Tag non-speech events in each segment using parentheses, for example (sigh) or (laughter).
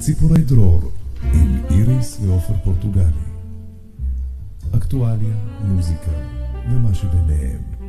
ציפורי דרור עם איריס ועופר פורטוגלי. אקטואליה, מוזיקה ומה שביניהם.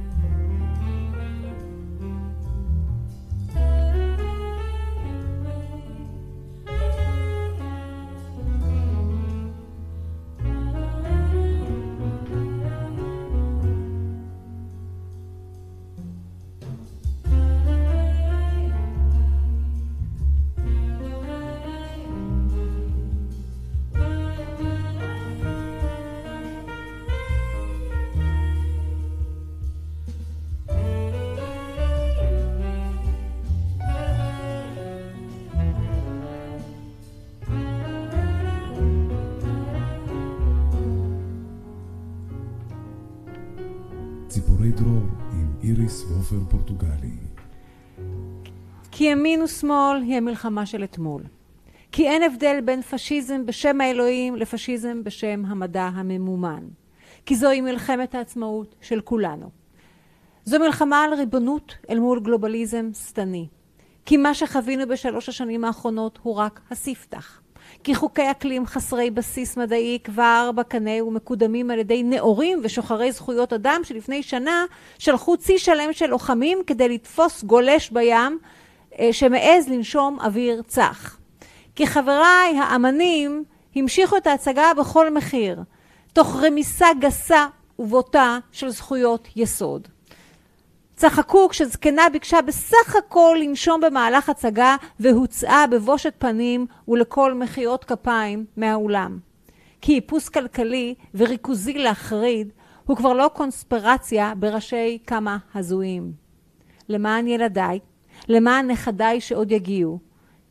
ושמאל היא המלחמה של אתמול. כי אין הבדל בין פשיזם בשם האלוהים לפשיזם בשם המדע הממומן. כי זוהי מלחמת העצמאות של כולנו. זו מלחמה על ריבונות אל מול גלובליזם שטני. כי מה שחווינו בשלוש השנים האחרונות הוא רק הספתח. כי חוקי אקלים חסרי בסיס מדעי כבר בקנה ומקודמים על ידי נאורים ושוחרי זכויות אדם שלפני שנה שלחו צי שלם של לוחמים כדי לתפוס גולש בים שמעז לנשום אוויר צח. כי חבריי האמנים המשיכו את ההצגה בכל מחיר, תוך רמיסה גסה ובוטה של זכויות יסוד. צחקו כשזקנה ביקשה בסך הכל לנשום במהלך הצגה והוצאה בבושת פנים ולכל מחיאות כפיים מהאולם. כי איפוס כלכלי וריכוזי להחריד הוא כבר לא קונספירציה בראשי כמה הזויים. למען ילדיי, למען נכדיי שעוד יגיעו,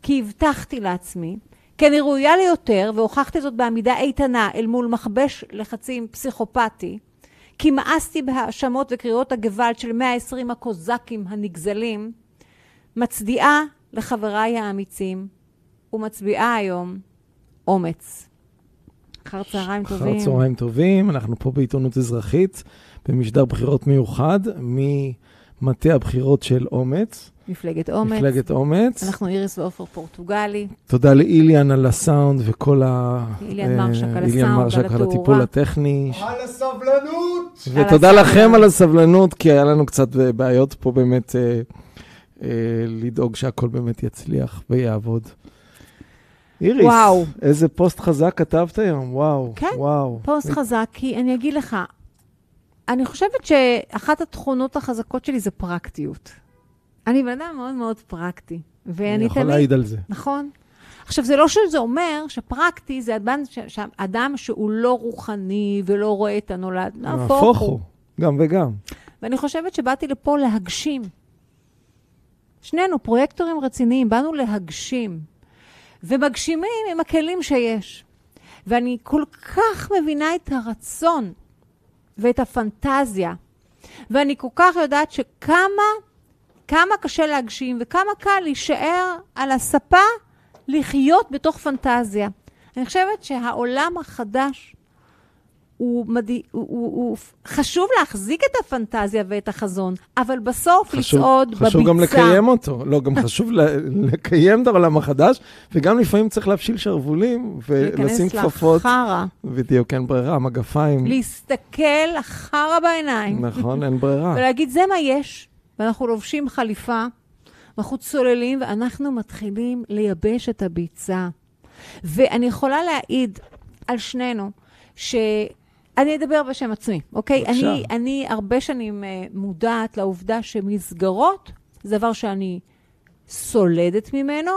כי הבטחתי לעצמי, כי אני ראויה ליותר והוכחתי זאת בעמידה איתנה אל מול מכבש לחצים פסיכופתי, כי מאסתי בהאשמות וקריאות הגוואלד של 120 הקוזקים הנגזלים, מצדיעה לחבריי האמיצים ומצביעה היום אומץ. אחר צהריים טובים. אחר צהריים טובים, אנחנו פה בעיתונות אזרחית, במשדר בחירות מיוחד, ממטה הבחירות של אומץ. מפלגת אומץ. מפלגת אומץ. אנחנו איריס ועופר פורטוגלי. תודה לאיליאן על הסאונד וכל ה... איליאן מרשק על איליאן הסאונד, על על התאורה. הטיפול הטכני. על הסבלנות! ותודה על לכם. על הסבלנות, כי היה לנו קצת בעיות פה באמת אה, אה, לדאוג שהכל באמת יצליח ויעבוד. איריס, וואו. איזה פוסט חזק כתבת היום, וואו, כן, וואו. פוסט חזק, כי אני אגיד לך, אני חושבת שאחת התכונות החזקות שלי זה פרקטיות. אני בן אדם מאוד מאוד פרקטי. ואני אני יכול תמיד... להעיד על זה. נכון. עכשיו, זה לא שזה אומר שפרקטי זה אדם, ש... ש- אדם שהוא לא רוחני ולא רואה את הנולד. נהפוך הוא, גם וגם. ואני חושבת שבאתי לפה להגשים. שנינו פרויקטורים רציניים, באנו להגשים. ומגשימים עם הכלים שיש. ואני כל כך מבינה את הרצון ואת הפנטזיה, ואני כל כך יודעת שכמה כמה קשה להגשים וכמה קל להישאר על הספה לחיות בתוך פנטזיה. אני חושבת שהעולם החדש הוא, מדהי, הוא, הוא, הוא חשוב להחזיק את הפנטזיה ואת החזון, אבל בסוף חשוב, לצעוד בביצה. חשוב גם לקיים אותו. לא, גם (laughs) חשוב לקיים את העולם החדש, וגם לפעמים צריך להפשיל שרוולים ולשים להיכנס כפפות. לחרא, בדיוק, אין ברירה, מגפיים. להסתכל לחרא בעיניים, נכון, אין (laughs) ברירה. ולהגיד, זה מה יש, ואנחנו לובשים חליפה, ואנחנו צוללים, ואנחנו מתחילים לייבש את הביצה. ואני יכולה להעיד על שנינו, ש... אני אדבר בשם עצמי, אוקיי? בבקשה. אני, אני הרבה שנים אה, מודעת לעובדה שמסגרות זה דבר שאני סולדת ממנו,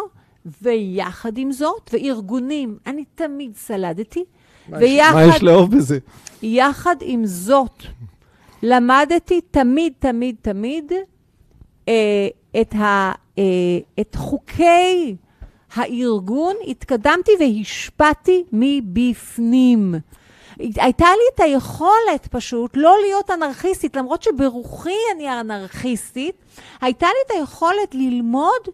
ויחד עם זאת, וארגונים, אני תמיד סלדתי, ויחד... מה יש לאהוב בזה? יחד עם זאת, למדתי תמיד, תמיד, תמיד את, ה, אה, את חוקי הארגון, התקדמתי והשפעתי מבפנים. הייתה לי את היכולת פשוט לא להיות אנרכיסטית, למרות שברוחי אני אנרכיסטית, הייתה לי את היכולת ללמוד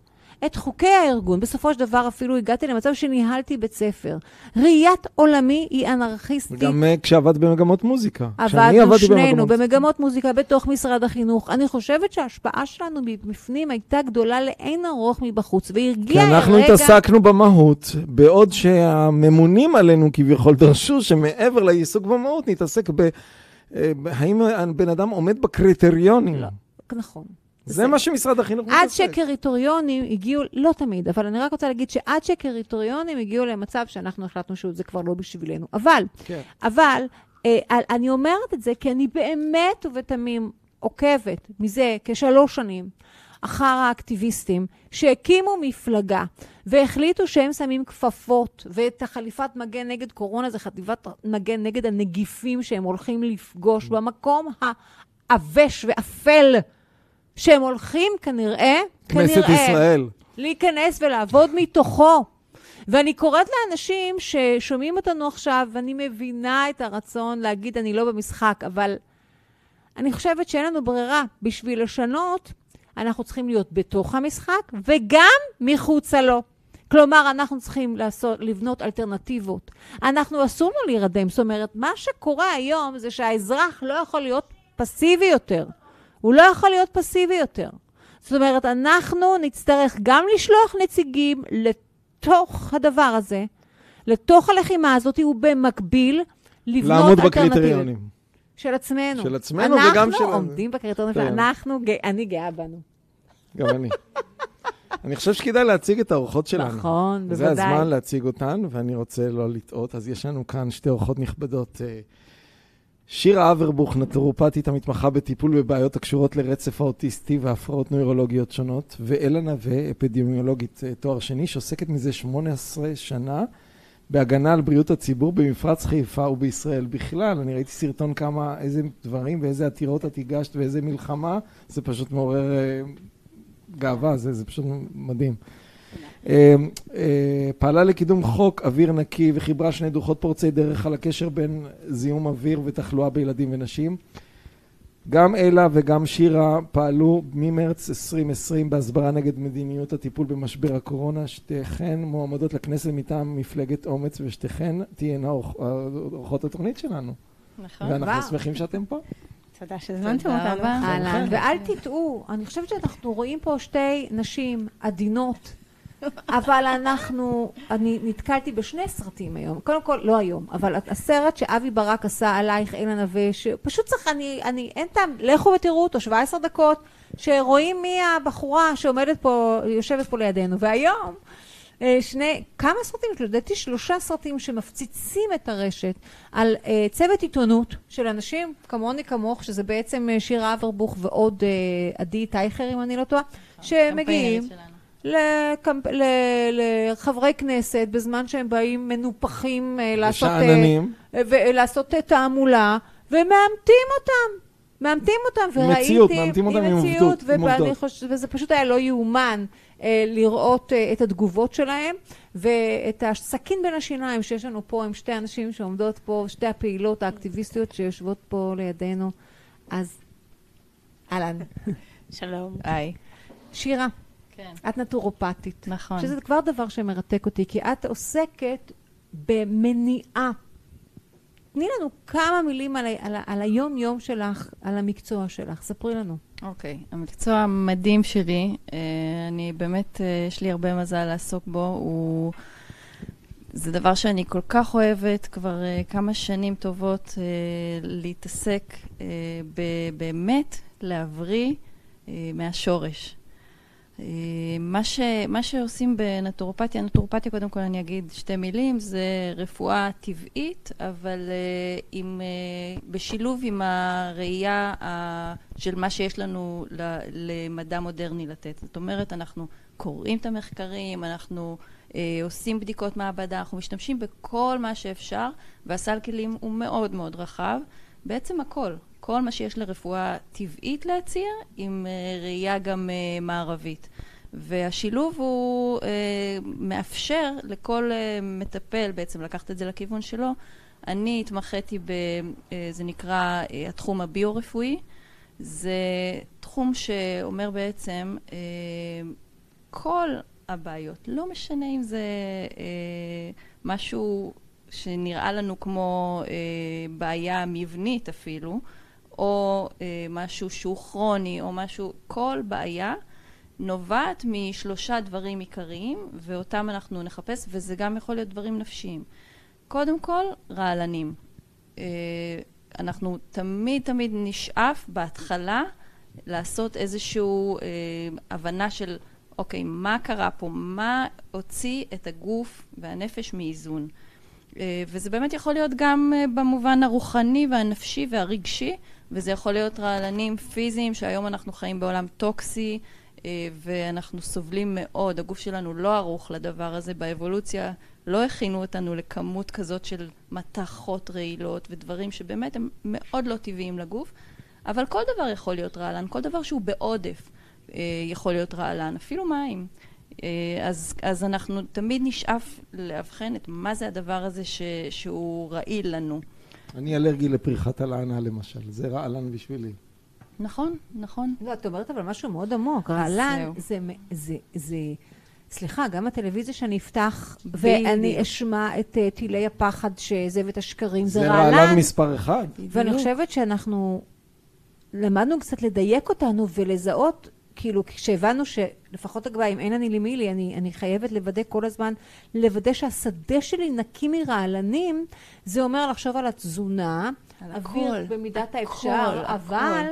את חוקי הארגון. בסופו של דבר אפילו הגעתי למצב שניהלתי בית ספר. ראיית עולמי היא אנרכיסטית. וגם אה, כשעבדת במגמות מוזיקה. עבדנו שנינו במגמות- במגמות מוזיקה בתוך משרד החינוך. אני חושבת שההשפעה שלנו מבפנים הייתה גדולה לאין ארוך מבחוץ, כי והרגיע אנחנו הרגע... התעסקנו במהות, בעוד שהממונים עלינו כביכול דרשו שמעבר לעיסוק במהות נתעסק ב... אה, ב- האם הבן אדם עומד בקריטריונים. לא. נכון. זה מה שמשרד החינוך עד מתעסק. שקריטריונים הגיעו, לא תמיד, אבל אני רק רוצה להגיד שעד שקריטריונים הגיעו למצב שאנחנו החלטנו שזה כבר לא בשבילנו. אבל, כן. אבל, אה, אני אומרת את זה כי אני באמת ובתמים עוקבת מזה כשלוש שנים אחר האקטיביסטים שהקימו מפלגה והחליטו שהם שמים כפפות ואת החליפת מגן נגד קורונה זה חטיבת מגן נגד הנגיפים שהם הולכים לפגוש במקום העבש ואפל שהם הולכים כנראה, כנסת כנראה, ישראל. להיכנס ולעבוד מתוכו. ואני קוראת לאנשים ששומעים אותנו עכשיו, ואני מבינה את הרצון להגיד, אני לא במשחק, אבל אני חושבת שאין לנו ברירה. בשביל לשנות, אנחנו צריכים להיות בתוך המשחק וגם מחוצה לו. כלומר, אנחנו צריכים לעשות, לבנות אלטרנטיבות. אנחנו, אסור לנו להירדם. זאת אומרת, מה שקורה היום זה שהאזרח לא יכול להיות פסיבי יותר. הוא לא יכול להיות פסיבי יותר. זאת אומרת, אנחנו נצטרך גם לשלוח נציגים לתוך הדבר הזה, לתוך הלחימה הזאת, ובמקביל לבנות לעמוד. בקריטריונים. של עצמנו. של עצמנו וגם של- אנחנו עומדים בקריטריונים כן. ואנחנו, גא- אני גאה בנו. גם אני. אני חושב שכדאי להציג את האורחות שלנו. נכון, זה בוודאי. הזמן להציג אותן, ואני רוצה לא לטעות. אז יש לנו כאן שתי אורחות נכבדות. אה, שירה אברבוך, נטורופטית המתמחה בטיפול בבעיות הקשורות לרצף האוטיסטי והפרעות נוירולוגיות שונות, ואלה נווה, אפידמיולוגית אה, תואר שני, שעוסקת מזה 18 שנה בהגנה על בריאות הציבור במפרץ חיפה ובישראל בכלל. אני ראיתי סרטון כמה, איזה דברים ואיזה עתירות את הגשת ואיזה מלחמה, זה פשוט מעורר אה, גאווה, זה, זה פשוט מדהים. אה, אה, פעלה לקידום חוק אוויר נקי וחיברה שני דוחות פורצי דרך על הקשר בין זיהום אוויר ותחלואה בילדים ונשים. גם אלה וגם שירה פעלו ממרץ 2020 בהסברה נגד מדיניות הטיפול במשבר הקורונה. שתיכן מועמדות לכנסת מטעם מפלגת אומץ ושתיכן תהיינה אורח- אורחות התוכנית שלנו. נכון. ואנחנו שמחים שאתם פה. תודה שהזמנתם אותנו. ואל תטעו, אני חושבת שאנחנו רואים פה שתי נשים עדינות, אבל אנחנו, אני נתקלתי בשני סרטים היום, קודם כל, לא היום, אבל הסרט שאבי ברק עשה עלייך, אילן נווה, שפשוט צריך, אני, אני, אין טעם, לכו ותראו אותו, 17 דקות, שרואים מי הבחורה שעומדת פה, יושבת פה לידינו, והיום, אה, שני, כמה סרטים, לדעתי שלושה סרטים שמפציצים את הרשת על אה, צוות עיתונות של אנשים כמוני כמוך, שזה בעצם אה, שירה אברבוך ועוד אה, עדי טייכר, אם אני לא טועה, שמגיעים. לקמפ... ל... לחברי כנסת בזמן שהם באים מנופחים אה, לעשות, אה, שאננים. ולעשות אה, תעמולה, ומאמתים אותם. מאמתים אותם, וראיתי... מציאות, מאמתים אותם עם מציאות, עובדות. חוש... וזה פשוט היה לא יאומן אה, לראות אה, את התגובות שלהם, ואת הסכין בין השיניים שיש לנו פה עם שתי הנשים שעומדות פה, שתי הפעילות האקטיביסטיות שיושבות פה לידינו. אז אהלן. (laughs) שלום. היי. שירה, כן. את נטורופטית. נכון. שזה כבר דבר שמרתק אותי, כי את עוסקת במניעה. תני לנו כמה מילים על, על, על היום-יום שלך, על המקצוע שלך. ספרי לנו. אוקיי. המקצוע המדהים שלי, אה, אני באמת, אה, יש לי הרבה מזל לעסוק בו, הוא... זה דבר שאני כל כך אוהבת כבר אה, כמה שנים טובות אה, להתעסק ב- באמת להבריא אה, מהשורש. אה, מה, ש, מה שעושים בנטורופתיה, נטורופתיה קודם כל אני אגיד שתי מילים, זה רפואה טבעית, אבל uh, עם, uh, בשילוב עם הראייה uh, של מה שיש לנו ל, למדע מודרני לתת. זאת אומרת, אנחנו קוראים את המחקרים, אנחנו uh, עושים בדיקות מעבדה, אנחנו משתמשים בכל מה שאפשר, והסל כלים הוא מאוד מאוד רחב. בעצם הכל, כל מה שיש לרפואה טבעית להציע, עם uh, ראייה גם uh, מערבית. והשילוב הוא uh, מאפשר לכל מטפל בעצם לקחת את זה לכיוון שלו. אני התמחיתי ב... זה נקרא התחום הביו-רפואי. זה תחום שאומר בעצם כל הבעיות. לא משנה אם זה אה, משהו שנראה לנו כמו אה, בעיה מבנית אפילו, או אה, משהו שהוא כרוני, או משהו, כל בעיה נובעת משלושה דברים עיקריים, ואותם אנחנו נחפש, וזה גם יכול להיות דברים נפשיים. קודם כל, רעלנים. אה, אנחנו תמיד תמיד נשאף בהתחלה לעשות איזושהי אה, הבנה של אוקיי, מה קרה פה? מה הוציא את הגוף והנפש מאיזון? אה, וזה באמת יכול להיות גם אה, במובן הרוחני והנפשי והרגשי, וזה יכול להיות רעלנים פיזיים, שהיום אנחנו חיים בעולם טוקסי, אה, ואנחנו סובלים מאוד, הגוף שלנו לא ערוך לדבר הזה, באבולוציה לא הכינו אותנו לכמות כזאת של מתכות רעילות ודברים שבאמת הם מאוד לא טבעיים לגוף, אבל כל דבר יכול להיות רעלן, כל דבר שהוא בעודף יכול להיות רעלן, אפילו מים. אז, אז אנחנו תמיד נשאף לאבחן את מה זה הדבר הזה ש, שהוא רעיל לנו. אני אלרגי לפריחת הלענה למשל, זה רעלן בשבילי. נכון, נכון. לא, את אומרת אבל משהו מאוד עמוק. רעלן זה, זה, זה, סליחה, גם הטלוויזיה שאני אפתח ואני אשמע את uh, טילי הפחד שזה ואת השקרים, זה, זה רעלן. זה רעלן מספר אחד. ואני חושבת שאנחנו למדנו קצת לדייק אותנו ולזהות כאילו כשהבנו שלפחות אגב אם אין אני לי מי לי אני, אני חייבת לוודא כל הזמן לוודא שהשדה שלי נקי מרעלנים זה אומר לחשוב על התזונה על אוויר הכל, במידת הכל, האפשר הכל. אבל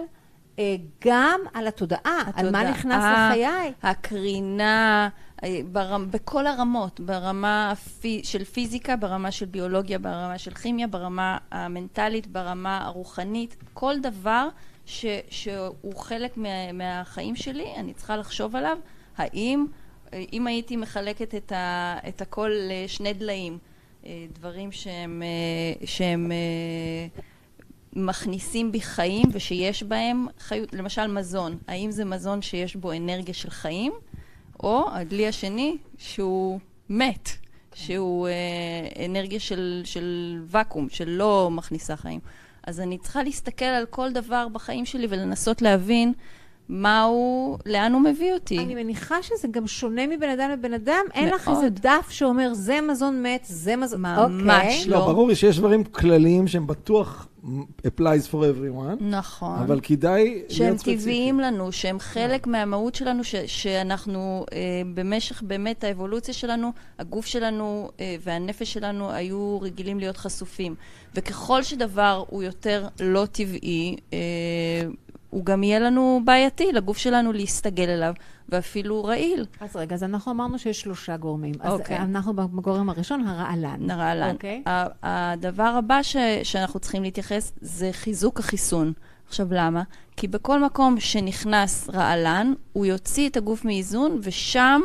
אה, גם על התודעה, התודעה על מה נכנס לחיי הקרינה אה, ברמ, בכל הרמות ברמה הפי, של פיזיקה ברמה של ביולוגיה ברמה של כימיה ברמה המנטלית ברמה הרוחנית כל דבר ש, שהוא חלק מה, מהחיים שלי, אני צריכה לחשוב עליו, האם, אם הייתי מחלקת את, ה, את הכל לשני דליים, אה, דברים שהם, אה, שהם אה, מכניסים בי חיים ושיש בהם חיות, למשל מזון, האם זה מזון שיש בו אנרגיה של חיים, או הדלי השני שהוא מת, שהוא אנרגיה של, של ואקום, שלא מכניסה חיים. אז אני צריכה להסתכל על כל דבר בחיים שלי ולנסות להבין מה הוא, לאן הוא מביא אותי. אני מניחה שזה גם שונה מבן אדם לבן אדם. מאוד. אין לך איזה דף שאומר, זה מזון מת, זה מזון... ממש okay. לא. לא, ברור לי שיש דברים כלליים שהם בטוח applies for everyone. נכון. אבל כדאי שהם טבעיים לנו, שהם חלק מהמהות שלנו, ש, שאנחנו אה, במשך באמת האבולוציה שלנו, הגוף שלנו אה, והנפש שלנו היו רגילים להיות חשופים. וככל שדבר הוא יותר לא טבעי, אה, הוא גם יהיה לנו בעייתי לגוף שלנו להסתגל אליו, ואפילו רעיל. אז רגע, אז אנחנו אמרנו שיש שלושה גורמים. אז. אוקיי. אנחנו בגורם הראשון, הרעלן. הרעלן. אוקיי. הדבר הבא ש, שאנחנו צריכים להתייחס זה חיזוק החיסון. עכשיו, למה? כי בכל מקום שנכנס רעלן, הוא יוציא את הגוף מאיזון, ושם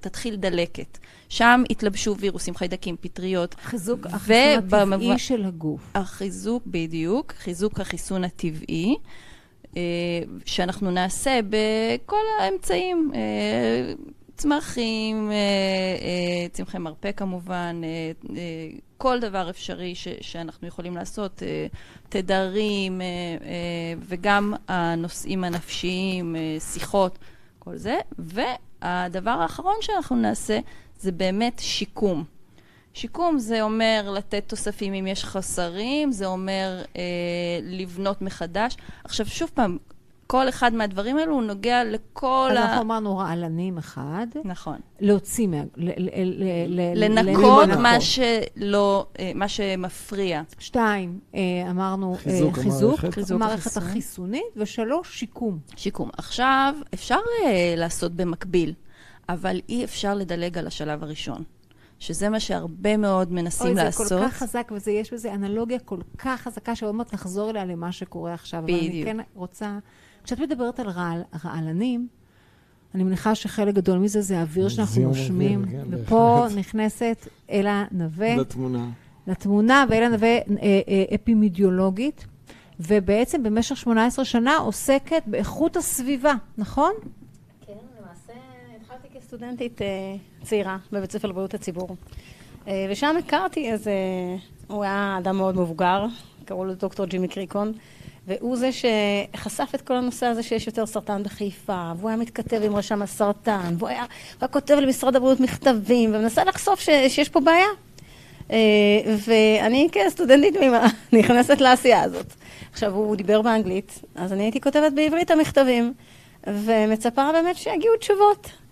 תתחיל דלקת. שם התלבשו וירוסים, חיידקים, פטריות. חיזוק החיסון הטבעי של הגוף. החיזוק, בדיוק, חיזוק החיסון הטבעי. אה, שאנחנו נעשה בכל האמצעים, אה, צמחים, אה, צמחי מרפא כמובן, כל דבר אפשרי שאנחנו יכולים לעשות, תדרים וגם הנושאים הנפשיים, שיחות, כל זה. והדבר האחרון שאנחנו נעשה זה באמת שיקום. שיקום זה אומר לתת תוספים אם יש חסרים, זה אומר אה, לבנות מחדש. עכשיו, שוב פעם, כל אחד מהדברים האלו הוא נוגע לכל אז ה... אז אנחנו אמרנו רעלנים אחד. נכון. להוציא מה... ל, ל, ל, לנקות מה שלא, אה, מה שמפריע. שתיים, אה, אמרנו חיזוק, חיזוק, חיזוק המערכת החיסונית, ושלוש, שיקום. שיקום. עכשיו, אפשר לעשות במקביל, אבל אי אפשר לדלג על השלב הראשון. שזה מה שהרבה מאוד מנסים אוי, לעשות. אוי, זה כל כך חזק, ויש בזה אנלוגיה כל כך חזקה, שעוד מעט נחזור אליה למה שקורה עכשיו. בדיוק. אבל אני כן רוצה... כשאת מדברת על רעל, רעלנים, אני מניחה שחלק גדול מזה זה האוויר שאנחנו נושמים, כן, ופה נכנסת אלה נווה. לתמונה. לתמונה, ואלה נווה אה, אה, אפימידיולוגית, ובעצם במשך 18 שנה עוסקת באיכות הסביבה, נכון? סטודנטית אה, צעירה בבית ספר לבריאות הציבור. אה, ושם הכרתי איזה, הוא היה אדם מאוד מבוגר, קראו לו דוקטור ג'ימי קריקון, והוא זה שחשף את כל הנושא הזה שיש יותר סרטן בחיפה, והוא היה מתכתב עם רשם הסרטן, והוא היה, היה כותב למשרד הבריאות מכתבים, ומנסה לחשוף ש, שיש פה בעיה. אה, ואני כסטודנטית תמימה (laughs) נכנסת לעשייה הזאת. עכשיו, הוא דיבר באנגלית, אז אני הייתי כותבת בעברית המכתבים, ומצפה באמת שיגיעו תשובות.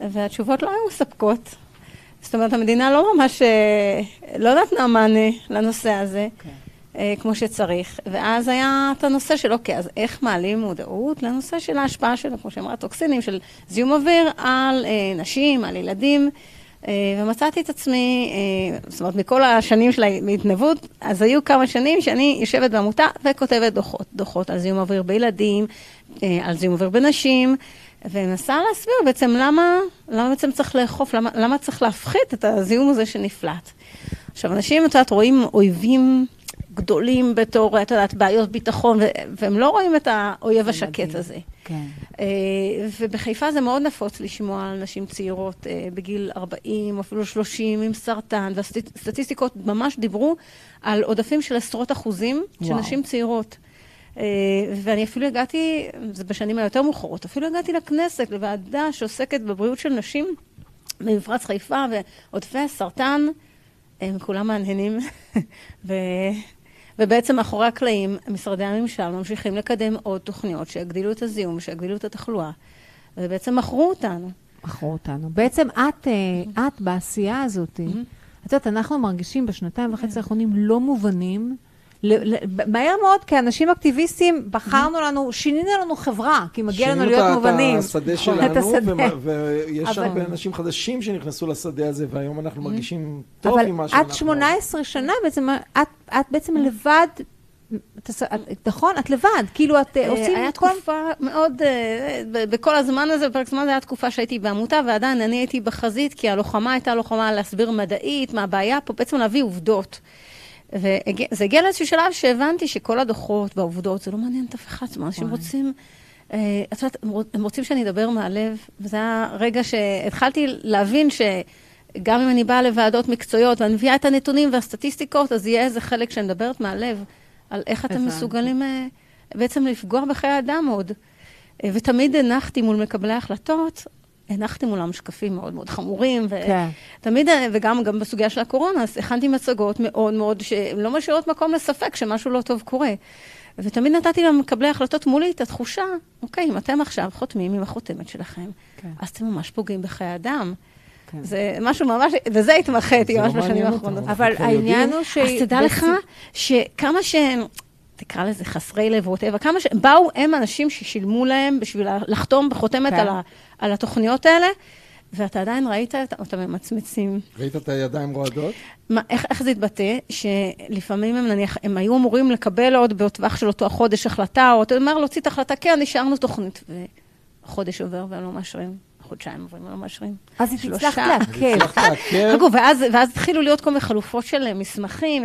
והתשובות לא היו מספקות. זאת אומרת, המדינה לא ממש, אה, לא נתנה מענה לנושא הזה. Okay. כן. אה, כמו שצריך. ואז היה את הנושא של, אוקיי, אז איך מעלים מודעות לנושא של ההשפעה של, כמו שאמרה, טוקסינים, של זיהום אוויר על אה, נשים, על ילדים. אה, ומצאתי את עצמי, אה, זאת אומרת, מכל השנים של ההתנדבות, אז היו כמה שנים שאני יושבת בעמותה וכותבת דוחות. דוחות על זיהום אוויר בילדים, אה, על זיהום אוויר בנשים. ומנסה להסביר בעצם למה, למה בעצם צריך לאכוף, למה, למה צריך להפחית את הזיהום הזה שנפלט. עכשיו, אנשים, את יודעת, רואים אויבים גדולים בתור, את יודעת, בעיות ביטחון, והם לא רואים את האויב השקט הזה. כן. אה, ובחיפה זה מאוד נפוץ לשמוע על נשים צעירות אה, בגיל 40, או אפילו 30, עם סרטן, והסטטיסטיקות ממש דיברו על עודפים של עשרות אחוזים. של נשים צעירות. אה, ואני אפילו הגעתי, זה בשנים היותר מאוחרות, אפילו הגעתי לכנסת, לוועדה שעוסקת בבריאות של נשים במפרץ חיפה, ועודפי הסרטן, הם כולם מהנהנים. (laughs) ובעצם מאחורי הקלעים, משרדי הממשל ממשיכים לקדם עוד תוכניות שיגדילו את הזיהום, שיגדילו את התחלואה, ובעצם מכרו אותנו. מכרו אותנו. בעצם את, אה, את בעשייה הזאת, את יודעת, אנחנו מרגישים בשנתיים וחצי האחרונים לא מובנים. מהר מאוד, כאנשים אקטיביסטים, בחרנו לנו, שינינו לנו חברה, כי מגיע לנו להיות מובנים. שינינו (laughs) את השדה שלנו, ויש הרבה אנשים חדשים שנכנסו לשדה הזה, והיום אנחנו מרגישים טוב עם מה שאנחנו... אבל את 18 שנה בעצם, את בעצם לבד נכון, את לבד, כאילו את אה, עושים... היה תקופה מאוד, אה, בכל הזמן הזה, בפרק זמן, זו הייתה תקופה שהייתי בעמותה, ועדיין אני הייתי בחזית, כי הלוחמה הייתה לוחמה להסביר מדעית, מה הבעיה פה, בעצם להביא עובדות. וזה הגיע לאיזשהו שלב שהבנתי שכל הדוחות והעובדות, זה לא מעניין את אף אחד, זאת אומרת, אנשים רוצים... אה, את יודעת, הם רוצים שאני אדבר מהלב, וזה היה רגע שהתחלתי להבין שגם אם אני באה לוועדות מקצועיות ואני מביאה את הנתונים והסטטיסטיקות, אז יהיה איזה חלק שאני מדברת מהלב, על איך אתם מסוגלים אה, בעצם לפגוע בחיי אדם עוד. אה, ותמיד הנחתי מול מקבלי ההחלטות הנחתי מולם שקפים מאוד מאוד חמורים, ותמיד, כן. וגם גם בסוגיה של הקורונה, אז הכנתי מצגות מאוד מאוד, שהן לא משאירות מקום לספק שמשהו לא טוב קורה. ותמיד נתתי למקבלי החלטות מולי את התחושה, אוקיי, אם אתם עכשיו חותמים עם החותמת שלכם, כן. אז אתם ממש פוגעים בחיי אדם. כן. זה משהו ממש, וזה התמחיתי ממש לא בשנים האחרונות. אבל העניין הוא ש... אז תדע לך שכמה שהם... תקרא לזה חסרי לב, ווטאבר, כמה שהם באו, הם אנשים ששילמו להם בשביל לחתום בחותמת כן. על, ה, על התוכניות האלה, ואתה עדיין ראית אותם ממצמצים. ראית את הידיים רועדות? מה, איך, איך זה התבטא? שלפעמים הם נניח, הם היו אמורים לקבל עוד בטווח של אותו החודש החלטה, או אתה אומר להוציא את ההחלטה, כן, נשארנו תוכנית. וחודש עובר והם לא מאשרים. חודשיים עוברים, לא מאשרים. אז הצלחת לעכל. חכו, ואז התחילו להיות כל מיני חלופות של מסמכים.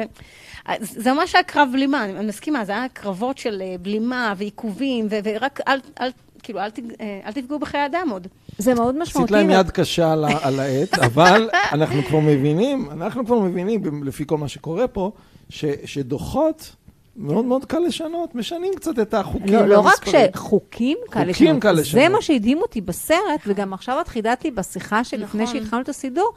זה ממש היה קרב בלימה, אני מסכימה, זה היה קרבות של אה, בלימה ועיכובים, ורק אל, אל, כאילו, אל, אה, אל תפגעו בחיי אדם עוד. זה מאוד משמעותי. עשית להם יד קשה על, על העט, (laughs) אבל אנחנו כבר מבינים, אנחנו כבר מבינים, לפי כל מה שקורה פה, ש, שדוחות... מאוד מאוד קל לשנות, משנים קצת את החוקים. לא, לא רק שחוקים קל לשנות, חוקים קל לשנות. זה מה שהדהים אותי בסרט, וגם עכשיו את חידדתי בשיחה שלפני נכון. שהתחלנו את הסידור,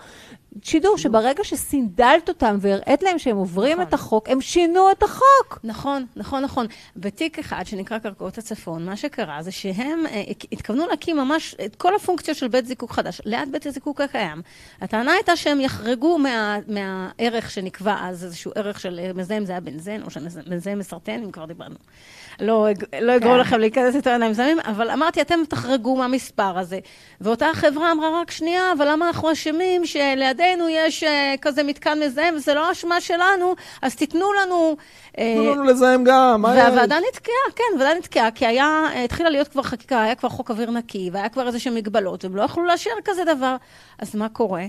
שידור שברגע שסינדלת אותם והראית להם שהם עוברים נכון. את החוק, הם שינו את החוק. נכון, נכון, נכון. בתיק אחד שנקרא קרקעות הצפון, מה שקרה זה שהם אה, התכוונו להקים ממש את כל הפונקציות של בית זיקוק חדש, ליד בית הזיקוק הקיים. הטענה הייתה שהם יחרגו מה, מהערך שנקבע אז, איזשהו ערך של אה, מזהם זה היה בנזן, או שמזהם מסרטן, אם כבר דיברנו. לא, לא אגרור כן. לכם להיכנס יותר עיניים זמים, אבל אמרתי, אתם תחרגו מהמספר הזה. ואותה חברה אמרה, רק שנייה, אבל למה אנחנו אשמים שלידינו יש uh, כזה מתקן מזהם, וזה לא אשמה שלנו, אז תיתנו לנו... אה, תנו לנו לזהם גם? והוועדה נתקעה, כן, הוועדה נתקעה, כי היה, התחילה להיות כבר חקיקה, היה כבר חוק אוויר נקי, והיה כבר איזה שהן מגבלות, והם לא יכלו לאשר כזה דבר. אז מה קורה?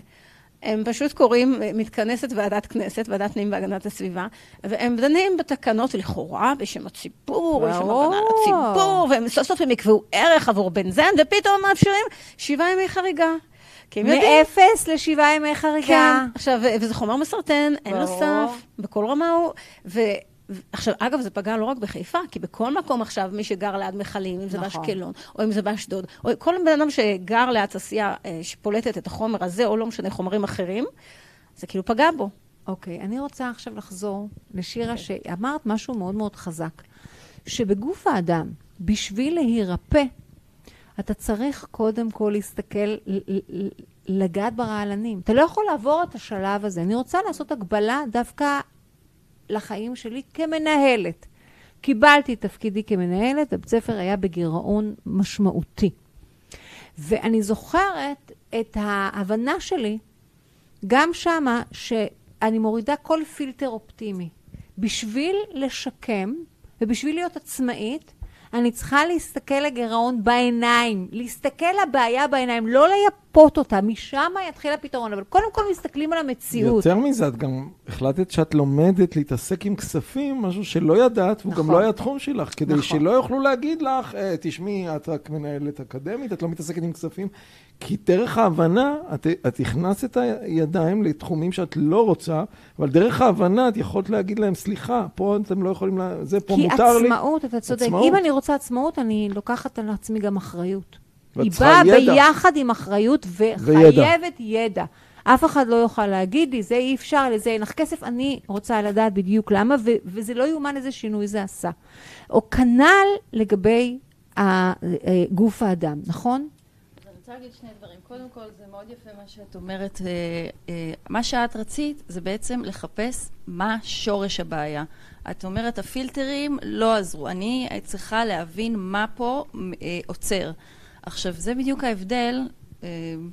הם פשוט קוראים, מתכנסת ועדת כנסת, ועדת פנים והגנת הסביבה, והם דנים בתקנות לכאורה בשם הציבור, בשם הגנה לציבור, והם סוף סוף הם יקבעו ערך עבור בנזן, ופתאום מאפשרים שבעה ימי חריגה. מאפס לשבעה ימי חריגה. כן, עכשיו, וזה חומר מסרטן, אין לו סף, בכל רמה הוא, עכשיו, אגב, זה פגע לא רק בחיפה, כי בכל מקום עכשיו, מי שגר ליד מכלים, אם זה נכון. באשקלון, או אם זה באשדוד, או כל בן אדם שגר ליד תעשייה אה, שפולטת את החומר הזה, או לא משנה, חומרים אחרים, זה כאילו פגע בו. אוקיי, אני רוצה עכשיו לחזור לשירה שאמרת משהו מאוד מאוד חזק, שבגוף האדם, בשביל להירפא, אתה צריך קודם כל להסתכל, לגעת ברעלנים. אתה לא יכול לעבור את השלב הזה. אני רוצה לעשות הקבלה דווקא לחיים שלי כמנהלת. קיבלתי את תפקידי כמנהלת, הבית ספר היה בגירעון משמעותי. ואני זוכרת את ההבנה שלי, גם שמה, שאני מורידה כל פילטר אופטימי. בשביל לשקם ובשביל להיות עצמאית, אני צריכה להסתכל לגירעון בעיניים, להסתכל לבעיה בעיניים, לא לייפות אותה, משם יתחיל הפתרון, אבל קודם כל מסתכלים על המציאות. יותר מזה, את גם החלטת שאת לומדת להתעסק עם כספים, משהו שלא ידעת, והוא גם נכון. לא היה תחום שלך, כדי נכון. שלא יוכלו להגיד לך, "אה, תשמעי, את רק מנהלת אקדמית, את לא מתעסקת עם כספים. כי דרך ההבנה, את, את הכנסת את הידיים לתחומים שאת לא רוצה, אבל דרך ההבנה את יכולת להגיד להם, סליחה, פה אתם לא יכולים, לה... זה פה כי מותר לי. עצמאות, אתה צודק. עצמאות. אם אני רוצה עצמאות, אני לוקחת על עצמי גם אחריות. היא באה ידע. ביחד עם אחריות וחייבת ידע. אף אחד לא יוכל להגיד לי, זה אי אפשר, לזה אין לך כסף, אני רוצה לדעת בדיוק למה, ו- וזה לא יאומן איזה שינוי זה עשה. או כנ"ל לגבי אה, גוף האדם, נכון? אני רוצה להגיד שני דברים. קודם כל, זה מאוד יפה מה שאת אומרת. אה, אה, מה שאת רצית זה בעצם לחפש מה שורש הבעיה. את אומרת, הפילטרים לא עזרו. אני צריכה להבין מה פה אה, עוצר. עכשיו, זה בדיוק ההבדל, אה,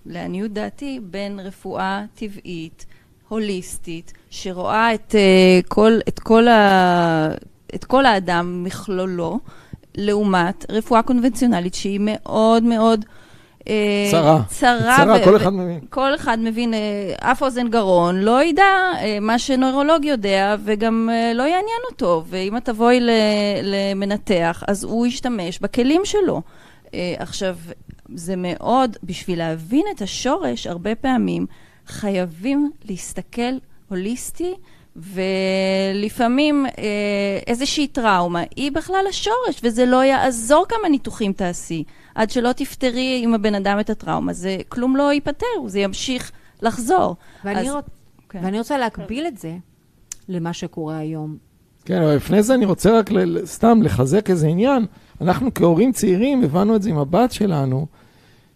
לעניות דעתי, בין רפואה טבעית, הוליסטית, שרואה את, אה, כל, את, כל ה, את כל האדם מכלולו, לעומת רפואה קונבנציונלית שהיא מאוד מאוד... אה, צרה. צרה. צרה, ו- כל אחד מבין. כל אחד מבין, אה, אף אוזן גרון לא ידע אה, מה שנוירולוג יודע וגם לא יעניין אותו. ואם את תבואי למנתח, אז הוא ישתמש בכלים שלו. אה, עכשיו, זה מאוד, בשביל להבין את השורש, הרבה פעמים חייבים להסתכל הוליסטי, ולפעמים אה, איזושהי טראומה היא בכלל השורש, וזה לא יעזור כמה ניתוחים תעשי. עד שלא תפתרי עם הבן אדם את הטראומה, זה כלום לא ייפתר, זה ימשיך לחזור. ואני, אז- רוצ... כן. ואני רוצה להקביל את זה למה שקורה היום. כן, אבל לפני זה אני רוצה רק ל- סתם לחזק איזה עניין. אנחנו כהורים צעירים הבנו את זה עם הבת שלנו,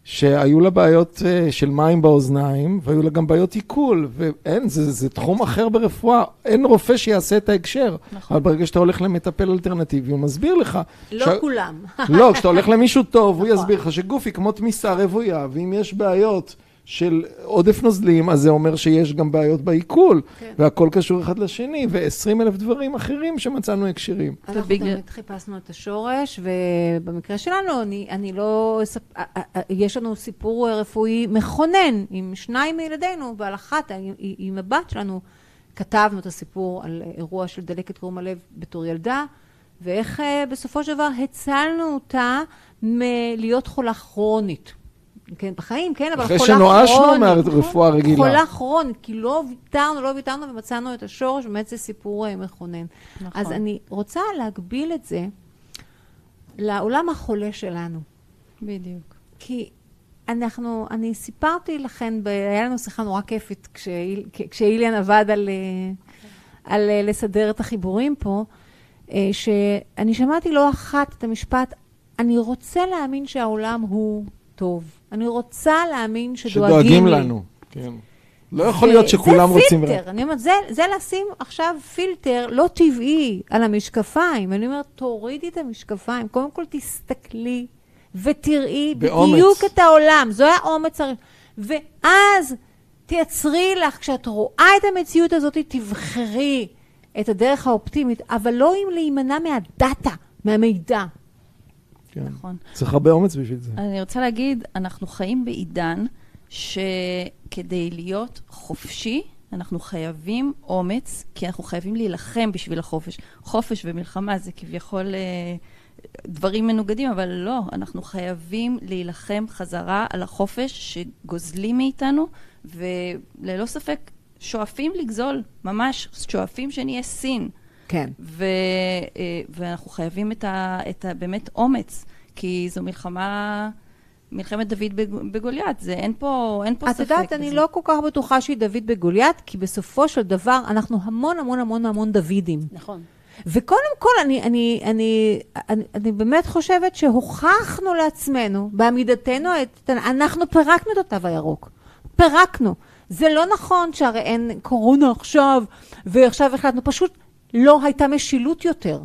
שהיו לה בעיות אה, של מים באוזניים, והיו לה גם בעיות עיכול, ואין, זה, זה תחום אחר ברפואה, אין רופא שיעשה את ההקשר. נכון. אבל ברגע שאתה הולך למטפל אלטרנטיבי, הוא מסביר לך. לא ש- כולם. לא, כשאתה הולך למישהו טוב, הוא נכון. יסביר לך שגוף היא כמו תמיסה רוויה, ואם יש בעיות של עודף נוזלים, אז זה אומר שיש גם בעיות בעיכול, כן. והכל קשור אחד לשני, ו-20 אלף דברים אחרים שמצאנו הקשרים. אנחנו ובגלל- תמיד חיפשנו את השורש, ובמקרה שלנו, אני, אני לא... יש לנו סיפור רפואי מכונן עם שניים מילדינו, ועל אחת, עם, עם הבת שלנו, כתבנו את הסיפור על אירוע של דלקת קרום הלב בתור ילדה, ואיך אה, בסופו של דבר הצלנו אותה מלהיות חולה כרונית. כן, בחיים, כן, אבל אחרי חולה שנואשנו כרונית. מהרפואה הרגילה. חולה כרונית, כי לא ויתרנו, לא ויתרנו ומצאנו את השורש, באמת זה סיפור אה, מכונן. נכון. אז אני רוצה להגביל את זה לעולם החולה שלנו. בדיוק. כי אנחנו, אני סיפרתי לכן, ב- היה לנו שיחה נורא כיפית כשאיל- כשאיליאן עבד על, אה, על אה, לסדר את החיבורים פה, שאני שמעתי לא אחת את המשפט, אני רוצה להאמין שהעולם הוא טוב. אני רוצה להאמין שדואגים שדואגים לי. לנו. כן. לא יכול להיות שכולם זה רוצים... פילטר, אני אומרת, זה, זה לשים עכשיו פילטר לא טבעי על המשקפיים. אני אומרת, תורידי את המשקפיים, קודם כל תסתכלי ותראי באומץ. בדיוק את העולם. זו האומץ הראשון. ואז תייצרי לך, כשאת רואה את המציאות הזאת, תבחרי את הדרך האופטימית, אבל לא אם להימנע מהדאטה, מהמידע. כן. נכון. צריך הרבה אומץ בשביל זה. אני רוצה להגיד, אנחנו חיים בעידן שכדי להיות חופשי, אנחנו חייבים אומץ, כי אנחנו חייבים להילחם בשביל החופש. חופש ומלחמה זה כביכול אה, דברים מנוגדים, אבל לא, אנחנו חייבים להילחם חזרה על החופש שגוזלים מאיתנו, וללא ספק שואפים לגזול, ממש שואפים שנהיה סין. כן. ו, אה, ואנחנו חייבים את, ה, את ה, באמת אומץ, כי זו מלחמה, מלחמת דוד בג- בגוליית, זה אין פה, אין פה את ספק. יודעת, אני בזה. לא כל כך בטוחה שהיא דוד בגוליית, כי בסופו של דבר אנחנו המון המון המון המון דוידים. נכון. וקודם כל, אני, אני, אני, אני, אני באמת חושבת שהוכחנו לעצמנו, בעמידתנו, את, אנחנו פירקנו את התו הירוק. פירקנו. זה לא נכון שהרי אין קורונה עכשיו, ועכשיו החלטנו, פשוט לא הייתה משילות יותר.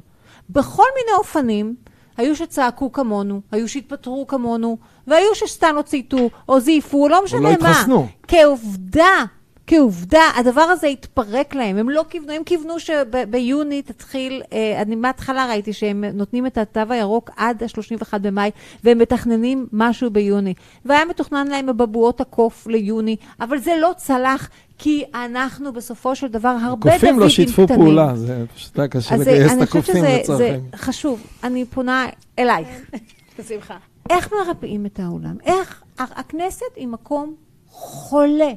בכל מיני אופנים, היו שצעקו כמונו, היו שהתפטרו כמונו, והיו שסתם לא צייתו, או זייפו, לא משנה לא מה. התחסנו. כעובדה, כעובדה, הדבר הזה התפרק להם. הם לא כיוונו, הם כיוונו שביוני תתחיל, אה, אני מההתחלה ראיתי שהם נותנים את התו הירוק עד ה-31 במאי, והם מתכננים משהו ביוני. והיה מתוכנן להם בבועות הקוף ליוני, אבל זה לא צלח, כי אנחנו בסופו של דבר הרבה דוידים הקופים קטנים. לא שיתפו פעולה, זה פשוט היה קשה אז זה- לגייס את אני חושבת הקופים שזה לצורך זה העניין. חשוב. אני פונה אלייך. בשמחה. איך מרפאים את העולם? איך הכנסת היא מקום חולה.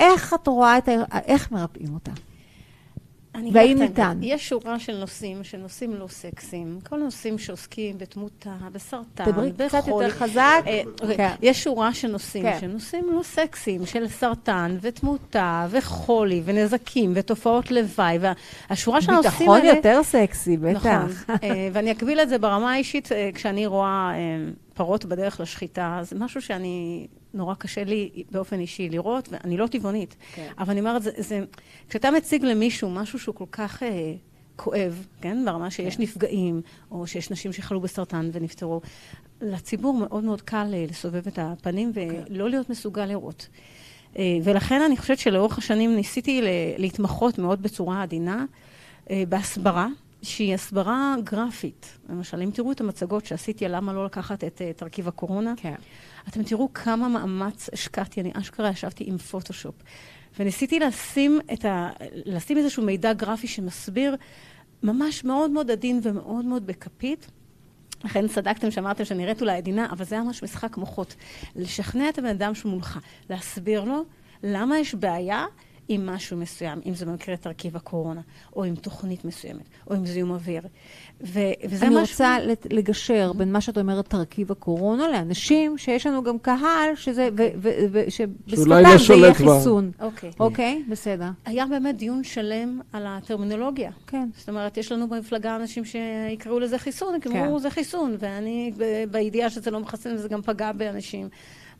איך את רואה את ה... איך מרפאים אותה? והאם ניתן? יש שורה של נושאים, שנושאים לא סקסיים. כל נושאים שעוסקים בתמותה, בסרטן, דברי קצת בחולי. יותר חזק. אה, אוקיי. כן. יש שורה של נושאים, כן. שהם נושאים לא סקסיים, של סרטן ותמותה וחולי ונזקים ותופעות לוואי. והשורה של הנושאים ביטחון האלה... יותר סקסי, נכון. בטח. (laughs) אה, ואני אקביל את זה ברמה האישית, אה, כשאני רואה אה, פרות בדרך לשחיטה, זה משהו שאני, נורא קשה לי באופן אישי לראות, ואני לא טבעונית. כן. אבל אני אומרת, זה, זה, כשאתה מציג למישהו משהו שהוא כל כך אה, כואב, כן? ברמה שיש כן. נפגעים, או שיש נשים שחלו בסרטן ונפטרו, לציבור מאוד מאוד קל אה, לסובב את הפנים כן. ולא להיות מסוגל לראות. אה, ולכן אני חושבת שלאורך השנים ניסיתי ל- להתמחות מאוד בצורה עדינה אה, בהסברה, שהיא הסברה גרפית. למשל, אם תראו את המצגות שעשיתי על למה לא לקחת את אה, תרכיב הקורונה, כן. אתם תראו כמה מאמץ השקעתי, אני אשכרה ישבתי עם פוטושופ. וניסיתי לשים, את ה... לשים איזשהו מידע גרפי שמסביר ממש מאוד מאוד עדין ומאוד מאוד בכפית. לכן צדקתם שאמרתם שנראית אולי עדינה, אבל זה היה ממש משחק מוחות. לשכנע את הבן אדם שמולך, להסביר לו למה יש בעיה עם משהו מסוים, אם זה במקרה תרכיב הקורונה, או עם תוכנית מסוימת, או עם זיהום אוויר. ו- וזה אני משהו... רוצה לגשר בין מה שאת אומרת, תרכיב הקורונה, לאנשים שיש לנו גם קהל, שזה, ו- ו- ו- שאולי לא שבשפתם זה שולט יהיה כבר. חיסון. אוקיי. אוקיי, בסדר. היה באמת דיון שלם על הטרמינולוגיה. כן. זאת אומרת, יש לנו במפלגה אנשים שיקראו לזה חיסון, הם כן. אמרו זה חיסון, ואני ב- בידיעה שזה לא מחסן וזה גם פגע באנשים.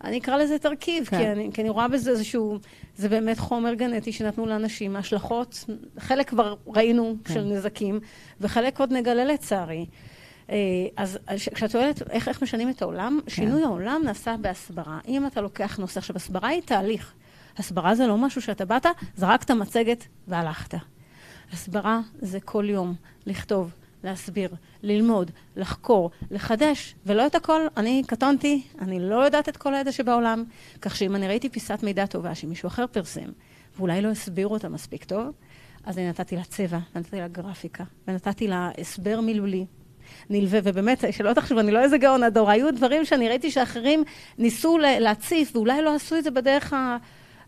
אני אקרא לזה תרכיב, כן. כי, אני, כי אני רואה בזה איזשהו, זה באמת חומר גנטי שנתנו לאנשים, השלכות, חלק כבר ראינו כן. של נזקים, וחלק עוד נגלה לצערי. אה, אז אז כשאת שואלת איך, איך משנים את העולם, כן. שינוי העולם נעשה בהסברה. אם אתה לוקח נושא, עכשיו הסברה היא תהליך. הסברה זה לא משהו שאתה באת, זרקת מצגת והלכת. הסברה זה כל יום לכתוב, להסביר, ללמוד, לחקור, לחדש, ולא את הכל. אני קטונתי, אני לא יודעת את כל הידע שבעולם, כך שאם אני ראיתי פיסת מידע טובה שמישהו אחר פרסם, ואולי לא הסבירו אותה מספיק טוב, אז אני נתתי לה צבע, נתתי לה גרפיקה, ונתתי לה הסבר מילולי. נלווה, ובאמת, שלא תחשבו, אני לא איזה גאון הדור, היו דברים שאני ראיתי שאחרים ניסו להציף, ואולי לא עשו את זה בדרך ה...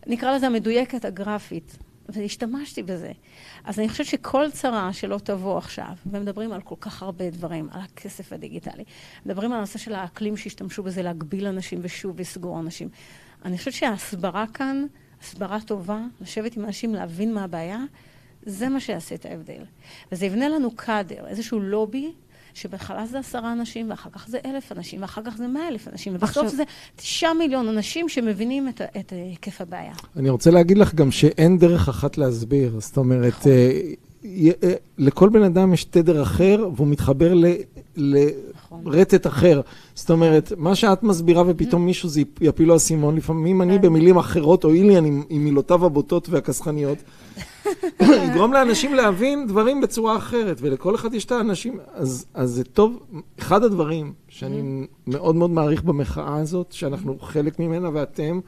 נקרא לזה המדויקת, הגרפית. והשתמשתי בזה. אז אני חושבת שכל צרה שלא תבוא עכשיו, ומדברים על כל כך הרבה דברים, על הכסף הדיגיטלי, מדברים על הנושא של האקלים שהשתמשו בזה להגביל אנשים ושוב לסגור אנשים. אני חושבת שההסברה כאן, הסברה טובה, לשבת עם אנשים, להבין מה הבעיה, זה מה שיעשה את ההבדל. וזה יבנה לנו קאדר, איזשהו לובי, שבהתחלה זה עשרה אנשים, ואחר כך זה אלף אנשים, ואחר כך זה מאה אלף אנשים, ובסוף עכשיו- זה תשעה מיליון אנשים שמבינים את, את היקף הבעיה. אני רוצה להגיד לך גם שאין דרך אחת להסביר. זאת אומרת, נכון. אה, י- אה, לכל בן אדם יש תדר אחר, והוא מתחבר ל- נכון. לרטט אחר. זאת אומרת, מה שאת מסבירה ופתאום מישהו זה יפ- יפיל לו אסימון, לפעמים אני כן. במילים אחרות, או איליאן עם עם מילותיו הבוטות והקסחניות, (laughs) יגרום לאנשים להבין דברים בצורה אחרת, ולכל אחד יש את האנשים, אז, אז זה טוב. אחד הדברים שאני מאוד מאוד מעריך במחאה הזאת, שאנחנו חלק ממנה, ואתם,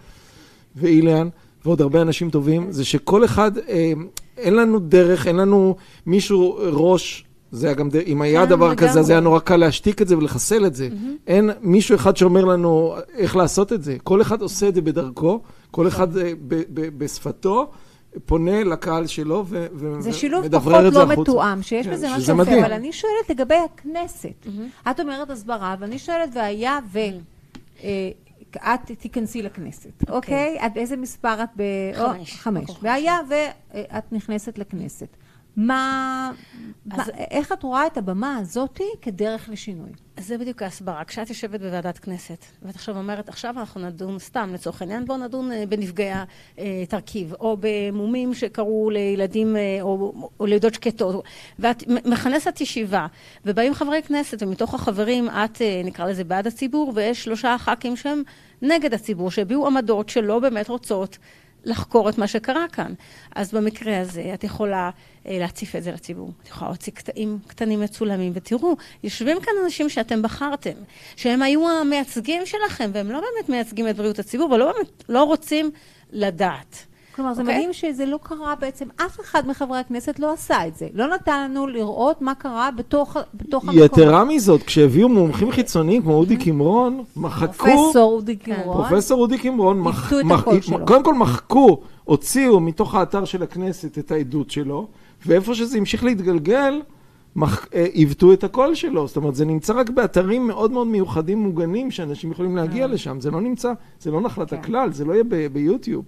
ואיליאן, ועוד הרבה אנשים טובים, זה שכל אחד, אה, אין לנו דרך, אין לנו מישהו ראש. זה היה גם, ד- אם היה כן, דבר כזה, אז לגמרי. היה נורא קל להשתיק את זה ולחסל את זה. אין מישהו אחד שאומר לנו איך לעשות את זה. כל אחד עושה את זה בדרכו, כל אחד אה, ב- ב- בשפתו, פונה לקהל שלו ו- ו- זה שילוב ומדברר פחות את זה לא החוצה. מתואם, שיש כן, בזה משהו מדהים. יפה, אבל אני שואלת לגבי הכנסת. את אומרת הסברה, ואני שואלת, והיה ו... אה, את תיכנסי לכנסת, אוקיי? את באיזה מספר את ב... חמש. חמש. והיה ואת נכנסת לכנסת. מה... אז- מה- איך את רואה את הבמה הזאתי כדרך לשינוי? זה בדיוק ההסברה. כשאת יושבת בוועדת כנסת, ואת עכשיו אומרת, עכשיו אנחנו נדון, סתם לצורך העניין, בואו נדון אה, בנפגעי התרכיב, או במומים שקרו לילדים אה, או, או לידות שקטות, ואת מכנסת ישיבה, ובאים חברי כנסת, ומתוך החברים את, אה, נקרא לזה, בעד הציבור, ויש שלושה ח"כים שהם נגד הציבור, שהביעו עמדות שלא באמת רוצות לחקור את מה שקרה כאן. אז במקרה הזה את יכולה אה, להציף את זה לציבור. את יכולה להוציא קטעים קטנים מצולמים, ותראו, יושבים כאן אנשים שאתם בחרתם, שהם היו המייצגים שלכם, והם לא באמת מייצגים את בריאות הציבור, ולא באמת, לא רוצים לדעת. כלומר, זה אוקיי? מדהים שזה לא קרה בעצם, אף אחד מחברי הכנסת לא עשה את זה. לא נתן לנו לראות מה קרה בתוך, בתוך המקום. יתרה מזאת, כשהביאו מומחים חיצוניים כמו אודי קמרון, מחקו... פרופסור אודי קמרון. פרופסור אודי קמרון, עיוותו את הקול שלו. קודם כל מחקו, הוציאו מתוך האתר של הכנסת את העדות שלו, ואיפה שזה המשיך להתגלגל, עיוותו את הקול שלו. זאת אומרת, זה נמצא רק באתרים מאוד מאוד מיוחדים, מוגנים, שאנשים יכולים להגיע לשם. זה לא נמצא, זה לא נחלת הכלל, זה לא יהיה ביוטיוב.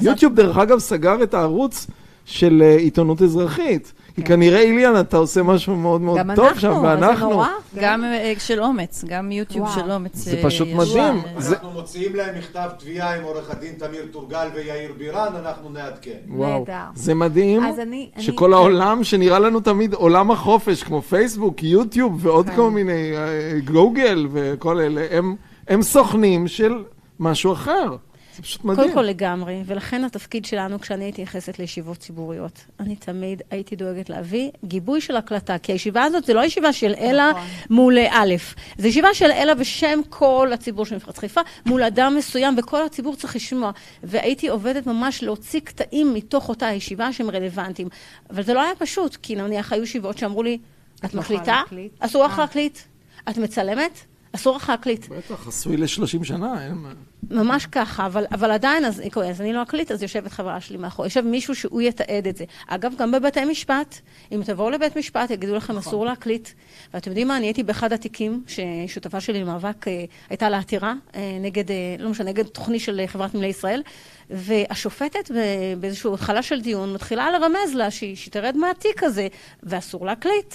יוטיוב, דרך אגב, סגר את הערוץ של אה, עיתונות אזרחית. כי כנראה, איליאן, אתה עושה משהו מאוד מאוד גם טוב אנחנו, שם, זה ואנחנו... נורא. גם אה, של אומץ, גם יוטיוב. של אומץ. זה אה, פשוט מדהים. אה, זה- אנחנו מוציאים להם מכתב תביעה עם עורך הדין תמיר טורגל ויאיר בירן, אנחנו נעדכן. וואו. זה מדהים אז אני- אני- שכל העולם שנראה לנו תמיד עולם החופש, כמו פייסבוק, יוטיוב ועוד כן. כל מיני, אה, גוגל וכל אלה, הם- הם סוכנים של משהו אחר. זה פשוט מדהים. קודם כל לגמרי, ולכן התפקיד שלנו כשאני הייתי נכנסת לישיבות ציבוריות, אני תמיד הייתי דואגת להביא גיבוי של הקלטה, כי הישיבה הזאת זה לא ישיבה של אלה נכון. מול א', זה ישיבה של אלה בשם כל הציבור של מפרץ חיפה, מול אדם מסוים, וכל הציבור צריך לשמוע. והייתי עובדת ממש להוציא קטעים מתוך אותה ישיבה שהם רלוונטיים. אבל זה לא היה פשוט, כי נניח היו ישיבות שאמרו לי, את לא יכולה מקליטה? להקליט." אסור לך אה. להקליט. את מצלמת? אסור לך להקליט. בטח, עשוי ל-30 שנה, אין מה. ממש ככה, אבל, אבל עדיין, אז, אז אני לא אקליט, אז יושבת חברה שלי מאחור. יושב מישהו שהוא יתעד את זה. אגב, גם בבתי משפט, אם תבואו לבית משפט, יגידו לכם, אסור להקליט. ואתם יודעים מה, אני הייתי באחד התיקים, ששותפה שלי למאבק אה, הייתה לה עתירה, אה, נגד, אה, לא משנה, נגד תוכנית של חברת נמלי ישראל, והשופטת באיזושהי התחלה של דיון מתחילה לרמז לה שהיא תרד מהתיק הזה, ואסור להקליט.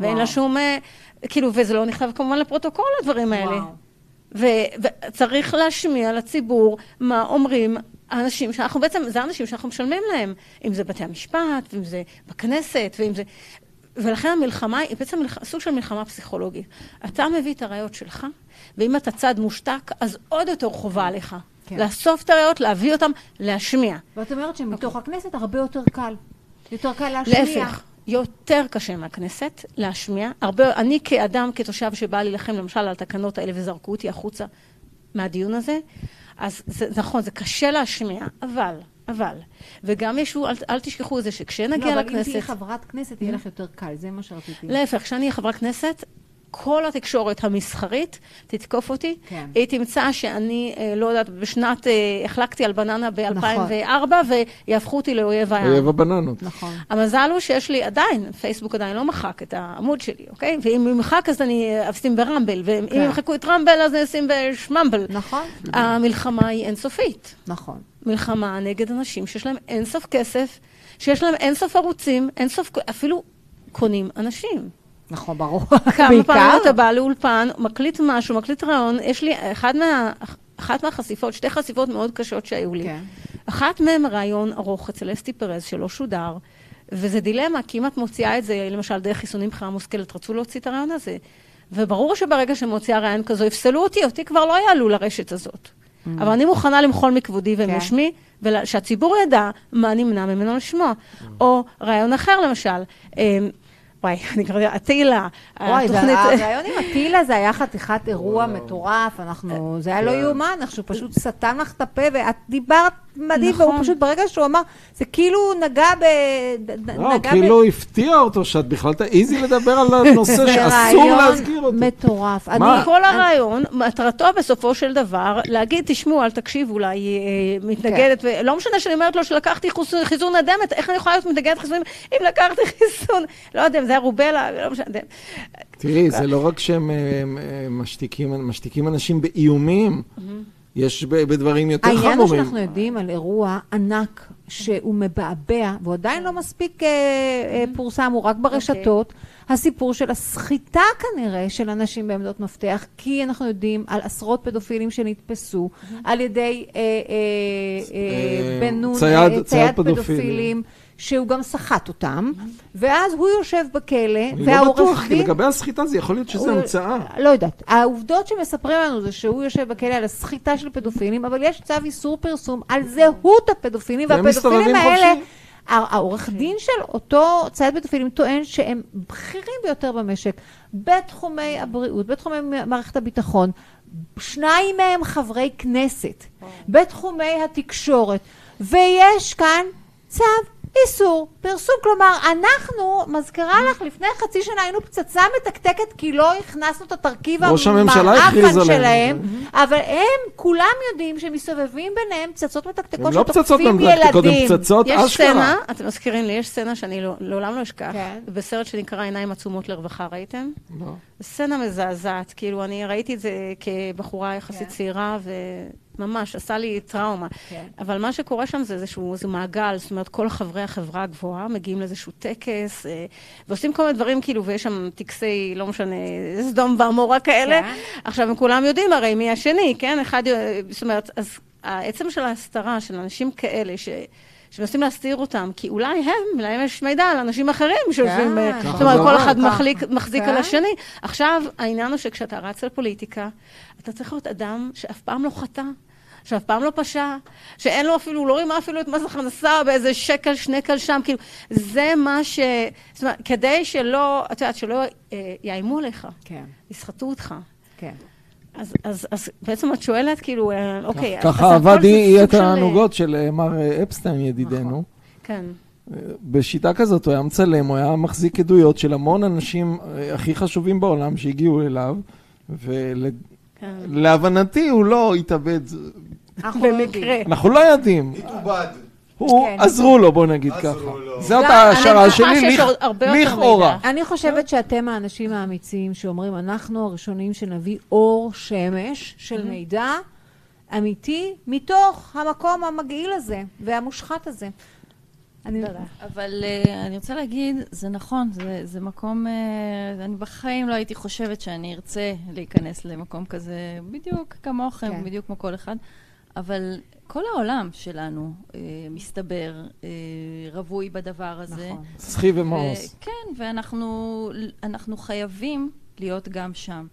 ואין לה. שום, כאילו, וזה לא נכתב כמובן לפרוטוקול, הדברים האלה. וואו. וצריך להשמיע לציבור מה אומרים האנשים שאנחנו בעצם, זה האנשים שאנחנו משלמים להם, אם זה בתי המשפט, ואם זה בכנסת, ואם זה... ולכן המלחמה היא בעצם מלח... סוג של מלחמה פסיכולוגית. אתה מביא את הראיות שלך, ואם אתה צד מושתק, אז עוד יותר חובה עליך. כן. לאסוף את הראיות, להביא אותן, להשמיע. ואת אומרת שמתוך הכנסת הרבה יותר קל. יותר קל להשמיע. להפך, יותר קשה מהכנסת להשמיע. הרבה, אני כאדם, כתושב שבא להילחם למשל על התקנות האלה וזרקו אותי החוצה מהדיון הזה, אז זה נכון, זה קשה להשמיע, אבל, אבל, וגם ישו, אל, אל תשכחו את זה שכשנגיע לא, אבל אם לכנסת... תהיי חברת כנסת, יהיה לך יותר קל, זה מה שרציתי. להפך, כשאני אהיה חברת כנסת, כל התקשורת המסחרית תתקוף אותי. כן. היא תמצא שאני, אה, לא יודעת, בשנת, אה, החלקתי על בננה נכון. ב-2004, ויהפכו אותי לאויב העם. אויב הבננות. נכון. המזל הוא שיש לי עדיין, פייסבוק עדיין לא מחק את העמוד שלי, אוקיי? ואם הוא ימחק אז אני אשים ברמבל, ואם כן. ימחקו את רמבל אז אני אשים בשממבל. נכון, המלחמה היא אינסופית. נכון. מלחמה נגד אנשים שיש להם אינסוף כסף, שיש להם אינסוף ערוצים, אינסוף, אפילו קונים אנשים. נכון, ברור. כמה. פעמים אתה בא לאולפן, מקליט משהו, מקליט רעיון, יש לי אחד מה, אחת מהחשיפות, שתי חשיפות מאוד קשות שהיו לי. כן. אחת מהן רעיון ארוך אצל אסתי פרז שלא שודר, וזה דילמה, כי אם את מוציאה את זה, למשל דרך חיסונים בחירה מושכלת, רצו להוציא את הרעיון הזה. וברור שברגע שמוציאה רעיון כזו, יפסלו אותי, אותי כבר לא יעלו לרשת הזאת. אבל אני מוכנה למחול מכבודי כן. ומשמי, ושהציבור ידע מה נמנע ממנו לשמוע. או רעיון אחר, למשל, אמ, וואי, (laughs) אני וואי, זה- התוכנית... הרעיון עם הטילה זה היה חתיכת אירוע מטורף, אנחנו, זה היה לא יאומן, אנחנו פשוט סתם לך את הפה, ואת דיברת מדהים, נכון. והוא פשוט ברגע שהוא אמר, זה כאילו נגע ב... לא, נגע כאילו הפתיע אותו שאת בכלל תעיזי לדבר על הנושא שאסור להזכיר אותו. מטורף. מה? אני- כל הרעיון, מטרתו בסופו של דבר, להגיד, תשמעו, אל תקשיבו לה, היא אה, מתנגדת, ולא משנה שאני אומרת לו שלקחתי חיסון- חיסון נדמת, איך אני יכולה להיות מתנגדת חיסונים אם לקחתי חיסון, לא יודע, אם זה היה רובלה, לא משנה. תראי, זה לא רק שהם אה, אה, משתיקים משתיקים אנשים באיומים, יש בדברים יותר העניין הוא חמורים. שאנחנו יודעים על אירוע ענק שהוא מבעבע, והוא עדיין לא מספיק אה, אה, פורסם, הוא רק ברשתות. הסיפור של הסחיטה כנראה של אנשים בעמדות מפתח, כי אנחנו יודעים על עשרות פדופילים שנתפסו על ידי אה, אה, אה, אה, בן נון, צייד- אה, צייד פדופילים, פדופילים. שהוא גם סחט אותם, ואז הוא יושב בכלא, אני לא והעורך בטוח, כי דין... לגבי הסחיטה זה יכול להיות שזה הוא- המצאה. לא יודעת. העובדות שמספרים לנו זה שהוא יושב בכלא על הסחיטה של פדופילים, אבל יש צו איסור פרסום על זהות הפדופילים, והפדופילים האלה... העורך דין של אותו צייד פדופילים טוען שהם בכירים ביותר במשק, בתחומי הבריאות, בתחומי מערכת הביטחון, שניים מהם חברי כנסת, בתחומי התקשורת, ויש כאן צו איסור פרסום. כלומר, אנחנו, מזכירה לך, לפני חצי שנה היינו פצצה מתקתקת כי לא הכנסנו את התרכיב המעפן. שלהם, אבל הם, כולם יודעים שמסתובבים ביניהם פצצות מתקתקות הם לא פצצות שתוקפים מתקתקות, הם ילדים. פצצות יש אשכרה. סצנה, אתם מזכירים לי, יש סצנה שאני לא- לעולם לא אשכח, כן. בסרט שנקרא עיניים עצומות לרווחה, ראיתם? לא. סצנה מזעזעת, כאילו, אני ראיתי את זה כבחורה יחסית כן. צעירה, וממש עשה לי טראומה. כן. אבל מה שקורה שם זה איזשהו איזה מעגל, זאת אומרת, כל חברי החברה הגבוהה מגיעים לאיזשהו טקס, אה, ועושים כל מיני דברים, כאילו, ויש שם טקסי, לא משנה, סדום ועמורה כאלה. כן. עכשיו, הם כולם יודעים הרי מי השני, כן? אחד, זאת אומרת, אז העצם של ההסתרה של אנשים כאלה, ש... שמנסים להסתיר אותם, כי אולי הם, להם יש מידע על אנשים אחרים שיושבים, אה, ככה זאת אומרת, זה כל עובד. אחד. מחליק, מחזיק כן. על השני. עכשיו, העניין הוא שכשאתה רץ לפוליטיקה, אתה צריך להיות אדם שאף פעם לא חטא. שאף פעם לא פשע, שאין לו אפילו, לא רימה אפילו את מס הכנסה באיזה שקל, שנקל שם, כאילו, זה מה ש... זאת אומרת, כדי שלא, את יודעת, שלא אה, יאיימו עליך, כן, יסחטו אותך. כן. אז, אז, אז בעצם את שואלת, כאילו, אה, אוקיי, אז ככה הכל עבד זה אי סוג של, אה, אה, מר אפסטיין ידידנו. כן. בשיטה כזאת הוא היה מצלם, הוא היה מחזיק עדויות של המון אנשים הכי חשובים בעולם שהגיעו אליו, ולהבנתי הוא לא התאבד. אנחנו לא יודעים. במקרה. אנחנו לא יודעים. התאובד. הוא, כן. עזרו לו, בוא נגיד ככה. לו. זאת ההשערה אני שלי, לכאורה. אני חושבת שאתם האנשים האמיצים שאומרים, אנחנו הראשונים שנביא אור שמש של מידע אמיתי מתוך המקום המגעיל הזה והמושחת הזה. אני אבל uh, אני רוצה להגיד, זה נכון, זה, זה מקום, uh, אני בחיים לא הייתי חושבת שאני ארצה להיכנס למקום כזה, בדיוק כמוכם. כן. בדיוק כמו כל אחד, אבל כל העולם שלנו, uh, מסתבר, uh, רווי בדבר הזה. נכון. סחי ומעוז. כן, ואנחנו אנחנו חייבים להיות גם שם.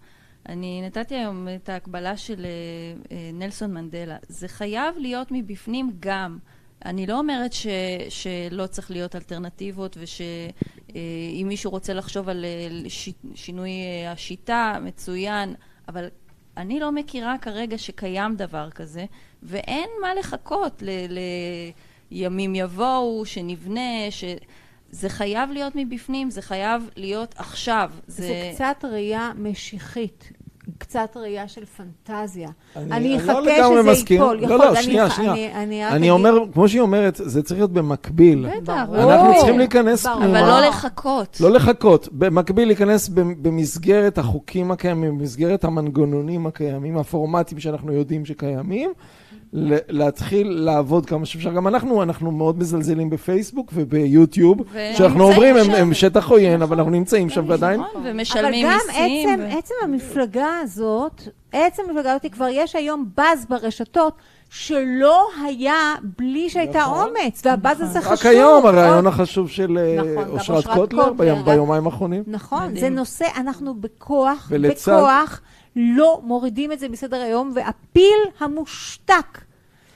אני נתתי היום את ההקבלה של אה, אה, נלסון מנדלה. זה חייב להיות מבפנים גם. אני לא אומרת ש, שלא צריך להיות אלטרנטיבות ושאם מישהו רוצה לחשוב על אה, ש, שינוי אה, השיטה, מצוין, אבל אני לא מכירה כרגע שקיים דבר כזה, ואין מה לחכות לימים יבואו, שנבנה, ש... זה חייב להיות מבפנים, זה חייב להיות עכשיו. זה... זה קצת ראייה משיחית, קצת ראייה של פנטזיה. אני- לא אחכה לגמרי שזה מסכים. ייפול. לא, לא, אני שנייה, שנייה. אני, אומר, כמו שהיא אומרת, זה צריך להיות במקביל. בטח, ברור. אנחנו צריכים להיכנס. פנימה. אבל לא לחכות. לא לחכות, במקביל להיכנס ב- במסגרת החוקים הקיימים, במסגרת המנגנונים הקיימים, הפורמטים שאנחנו יודעים שקיימים, להתחיל לעבוד כמה שאפשר. גם אנחנו, אנחנו מאוד מזלזלים בפייסבוק וביוטיוב, שאנחנו אומרים, הם. הם שטח עוין, אבל נכון. אנחנו נמצאים שם ועדיין. נכון, אבל ומשלמים גם מיסים. עצם, ו- עצם המפלגה הזאת, עצם המפלגה הזאת, כבר יש היום בז ברשתות שלא היה בלי שהייתה נכון. אומץ, והבז הזה חשוב. רק היום הרעיון עוד- החשוב של אה, נכון, גם אושרת קוטלר גם- ביומיים האחרונים. נכון, מדהים. זה נושא, אנחנו בכוח, ולצד- בכוח, לא מורידים את זה מסדר היום, והפיל המושתק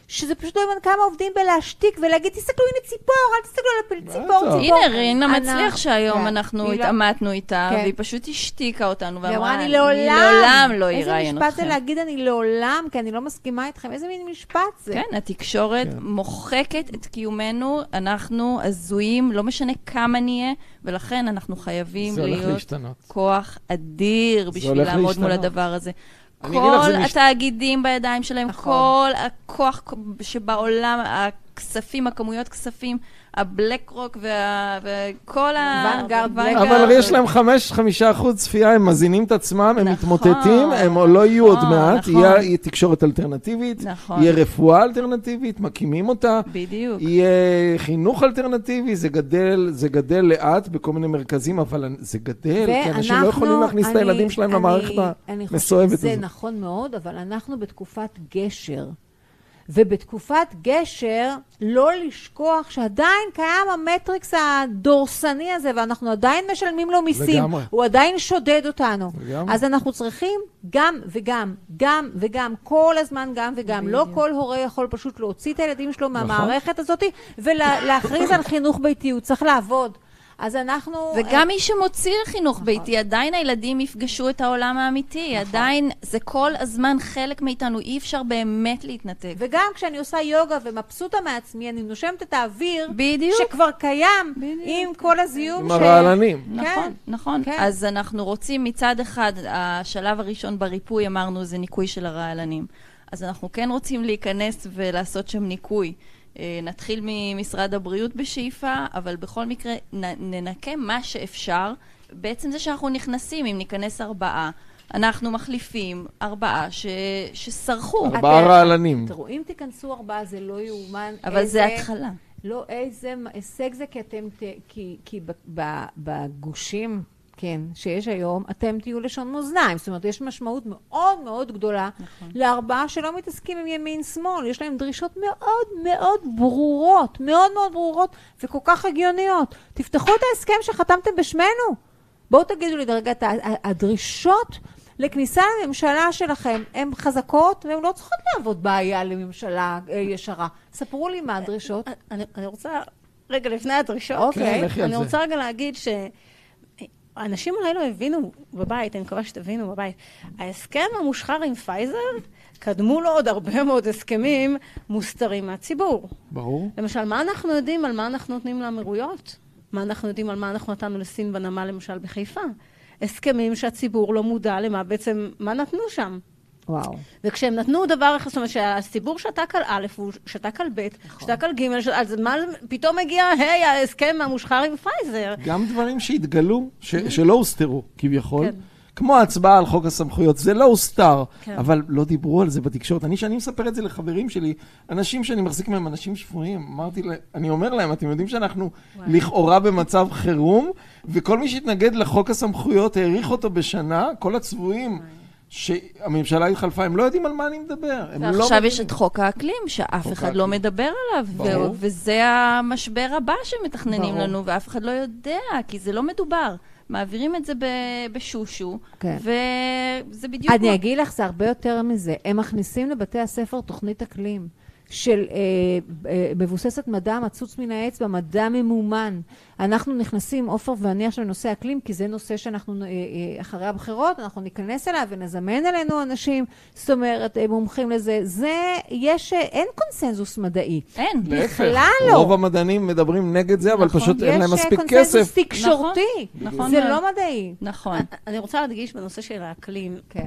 שזה פשוט לא יאמן כמה עובדים בלהשתיק ולהגיד, תסתכלו, הנה ציפור, אל תסתכלו על הפ- ציפור. ציפור. הנה, רינה מצליח שהיום כן. אנחנו לא- התעמתנו איתה, כן. והיא פשוט השתיקה אותנו ואמרה, אמרה, אני לעולם, לא איזה אראיין משפט זה אתכם. להגיד אני לעולם, כי אני לא מסכימה איתכם, איזה מין משפט זה? כן, התקשורת כן. מוחקת את קיומנו, אנחנו הזויים, לא משנה כמה נהיה, ולכן אנחנו חייבים להיות. כוח אדיר בשביל לעמוד מול. הדבר הזה. כל התאגידים בידיים שלהם, נכון. כל הכוח שבעולם, הכספים, הכמויות כספים, הבלק רוק וה- וכל ה... Vanguard, Vanguard. אבל הרי יש להם חמש, חמישה אחוז צפייה, הם מזינים את עצמם, הם נכון, מתמוטטים, הם לא יהיו עוד נכון, מעט, נכון. יהיה יהיה תקשורת אלטרנטיבית, נכון. יהיה רפואה אלטרנטיבית, מקימים אותה, בדיוק. יהיה חינוך אלטרנטיבי, זה גדל, זה גדל לאט בכל מיני מרכזים, אבל זה גדל, כי אנשים לא יכולים להכניס את הילדים שלהם אני- למערכת המסואבת שזה הזאת. נכון מאוד, אבל אנחנו בתקופת גשר. ובתקופת גשר, לא לשכוח שעדיין קיים המטריקס הדורסני הזה, ואנחנו עדיין משלמים לו מיסים. לגמרי. הוא עדיין שודד אותנו. לגמרי. אז אנחנו צריכים גם וגם, גם וגם, כל הזמן גם וגם. לא כל הורה יכול פשוט להוציא את הילדים שלו נכון. מהמערכת הזאת ולהכריז על חינוך ביתי, הוא צריך לעבוד. אז אנחנו... וגם מי שמוציא לחינוך ביתי, עדיין הילדים יפגשו את העולם האמיתי. עדיין, זה כל הזמן חלק מאיתנו, אי אפשר באמת להתנתק. וגם כשאני עושה יוגה ומבסוטה מעצמי, אני נושמת את האוויר בדיוק. שכבר קיים בדיוק. עם כל הזיהום עם הרעלנים. נכון, כן, נכון. כן. אז אנחנו רוצים מצד אחד, השלב הראשון בריפוי, אמרנו, זה ניקוי של הרעלנים. אז אנחנו כן רוצים להיכנס ולעשות שם ניקוי. אה, נתחיל ממשרד הבריאות בשאיפה, אבל בכל מקרה נ- ננקה מה שאפשר. בעצם זה שאנחנו נכנסים, אם ניכנס ארבעה, אנחנו מחליפים ארבעה ש... שסרחו. ארבעה אתם- רעלנים. תראו, אם תיכנסו ארבעה זה לא יאומן. אבל איזה- זה התחלה. לא, איזה הישג זה, כי אתם, ת, כי, כי ב, ב, בגושים, כן, שיש היום, אתם תהיו לשון מאזניים. זאת אומרת, יש משמעות מאוד מאוד גדולה נכון. לארבעה שלא מתעסקים עם ימין-שמאל. יש להם דרישות מאוד מאוד ברורות, מאוד מאוד ברורות, וכל כך הגיוניות. תפתחו את ההסכם שחתמתם בשמנו. בואו תגידו לי, ה- הדרישות לכניסה לממשלה שלכם הן חזקות, והן לא צריכות להוות בעיה לממשלה אה, ישרה. ספרו לי מה הדרישות. אני, אני רוצה, רגע לפני הדרישות, אוקיי. על אני. רוצה רגע להגיד שאנשים אולי לא הבינו בבית, אני מקווה שתבינו בבית, ההסכם המושחר עם פייזר, קדמו לו עוד הרבה מאוד הסכמים מוסתרים מהציבור. ברור. למשל, מה אנחנו יודעים על מה אנחנו נותנים לאמירויות? מה אנחנו יודעים על מה אנחנו נתנו לסין בנמל, למשל, בחיפה? הסכמים שהציבור לא מודע למה בעצם, מה נתנו שם. וואו. וכשהם נתנו דבר אחד, זאת אומרת שהציבור שתק על א', הוא שתק על ב', שתק על ג', ש- אז מה, פתאום מגיע, היי, ההסכם המושחר עם פייזר. גם דברים שהתגלו, ש- שלא הוסתרו, כביכול. כן. כמו ההצבעה על חוק הסמכויות, זה לא הוסתר, כן. אבל לא דיברו על זה בתקשורת. אני, כשאני מספר את זה לחברים שלי, אנשים שאני מחזיק מהם, אנשים שפויים, אמרתי להם, אני אומר להם, אתם יודעים שאנחנו לכאורה במצב חירום, וכל מי שהתנגד לחוק הסמכויות האריך אותו בשנה, כל הצבועים שהממשלה התחלפה, הם לא יודעים על מה אני מדבר. לא ועכשיו יש מבינים. את חוק האקלים, שאף חוק אחד האקלים. לא מדבר עליו, ברור. ו- וזה המשבר הבא שמתכננים ברור. לנו, ואף אחד לא יודע, כי זה לא מדובר. מעבירים את זה ב- בשושו, כן. וזה בדיוק... אני מה- אגיד לך, זה הרבה יותר מזה. הם מכניסים לבתי הספר תוכנית אקלים של אה, אה, מבוססת מדע מצוץ מן האצבע, מדע ממומן. אנחנו נכנסים, עופר ואני עכשיו לנושא אקלים, כי זה נושא שאנחנו, אה, אה, אחרי הבחירות, אנחנו ניכנס אליו ונזמן אלינו אנשים, זאת אומרת, אה, מומחים לזה. זה, יש, אין קונסנזוס מדעי. אין. להפך, בכלל לא. רוב המדענים מדברים נגד זה, אבל נכון. פשוט אין להם יש, אה, מספיק קונסנזוס כסף. תקשורתי. נכון זה מאוד. לא מדעי. נכון. אני רוצה להדגיש בנושא של האקלים. כן.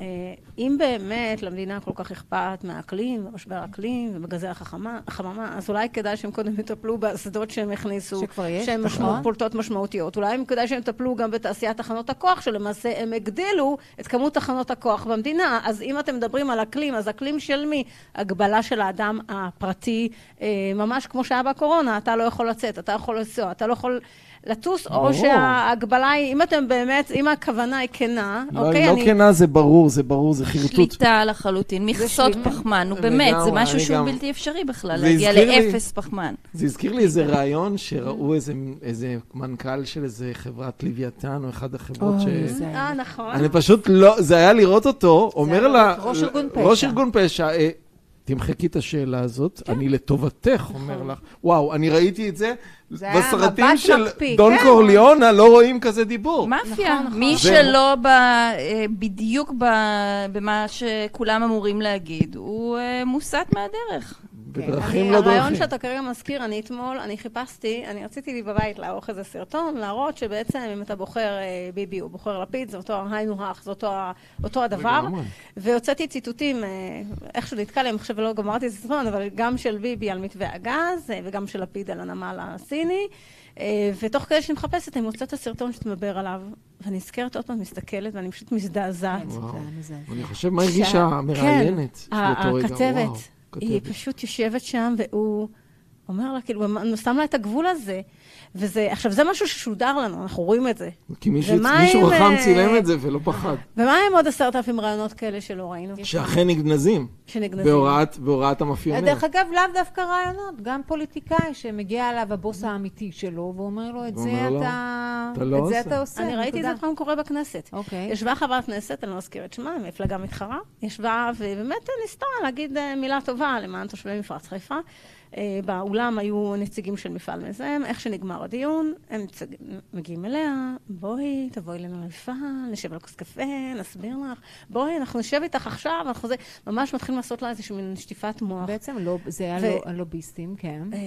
אם באמת למדינה כל כך אכפת מהאקלים, ומשבר האקלים, ובגזי החממה, אז אולי כדאי שהם קודם יטפלו באסדות שהם הכניסו, שכבר יש, נכון. משמעות, פולטות משמעותיות. אולי כדאי שהם יטפלו גם בתעשיית תחנות הכוח, שלמעשה הם הגדילו את כמות תחנות הכוח במדינה. אז אם אתם מדברים על אקלים, אז אקלים של מי? הגבלה של האדם הפרטי, אה, ממש כמו שהיה בקורונה, אתה לא יכול לצאת, אתה יכול לנסוע, אתה לא יכול... לטוס, ברור. או שההגבלה היא, אם אתם באמת, אם הכוונה היא כנה, לא, אוקיי, לא אני... כנה זה ברור, זה ברור, זה חרטוט. שליטה לחלוטין, מכסות. פחמן, נו באמת, זה משהו שהוא גם- בלתי אפשרי בכלל, להגיע הזכיר לי- לאפס פחמן. זה הזכיר לי איזה רעיון שראו איזה, איזה מנכ"ל של איזה חברת לוויתן, או אחד החברות ש... אה, נכון. אני פשוט לא, זה היה לראות אותו, אומר לה, ראש ארגון פשע. ראש ארגון פשע, אה, תמחקי את השאלה הזאת, אני לטובתך אומר לך, וואו, אני ראיתי את זה זה בסרטים של מקפיא, דון כן. קורליונה, לא רואים כזה דיבור. מאפיה. נכון, נכון. מי זה- שלא ב, אה, בדיוק ב, במה שכולם אמורים להגיד, הוא אה, מוסט מהדרך. בדרכים אני- לא הרעיון דרכים. שאתה כרגע מזכיר, אני אתמול, אני חיפשתי, אני רציתי לי בבית לערוך איזה סרטון, להראות שבעצם אם אתה בוחר אה, ביבי או בוחר לפיד, זה אותו היינו הך, זה אותו, אותו הדבר. והוצאתי ציטוטים, אה, איכשהו נתקע לי, אני חושב שלא גמרתי את הסרטון, אבל גם של ביבי על מתווה הגז, אה, וגם של לפיד על הנמל הסיני. ותוך כדי שאני מחפשת, אני מוצאת את הסרטון שאתה מדבר עליו, ואני נזכרת עוד פעם, מסתכלת, ואני פשוט מזדעזעת. כן. אני חושב מה הרגישה המראיינת כן, באותו רגע. הכתבת, וואו, היא. פשוט יושבת שם, והוא אומר לה, כאילו, הוא שם לה את הגבול הזה. וזה, עכשיו, זה משהו ששודר לנו, אנחנו רואים את זה. כי מישהו מישהו עם, חכם אה, צילם את זה ולא פחד. ומה עם עוד עשרת אלפים רעיונות כאלה שלא ראינו? שאכן נגנזים. שנגנזים. בהוראת בהוראת המאפיונר. דרך אגב, לאו דווקא רעיונות, גם פוליטיקאי שמגיע אליו הבוס האמיתי שלו, ואומר לו, את זה לו, אתה... "אתה לא את זה עושה." אתה עושה. אני ראיתי את. זה פעם קורה בכנסת. אוקיי. ישבה חברת כנסת, אני לא אזכיר את שמה, מפלגה מתחרה, ישבה ובאמת ניסתה להגיד אה, מילה טובה למען תושבי מפרץ חיפה. אה, באולם היו נציגים של מפעל מזהם, איך שנגמר הדיון, הם צג... מגיעים אליה, בואי, תבואי אלינו למפעל, נשב על כוס קפה, נסביר לך, בואי, אנחנו נשב איתך עכשיו, אנחנו זה, ממש מתחילים לעשות לה איזושהי מין שטיפת מוח. בעצם לא, זה היה ו- לא- הלוביסטים, כן. אה,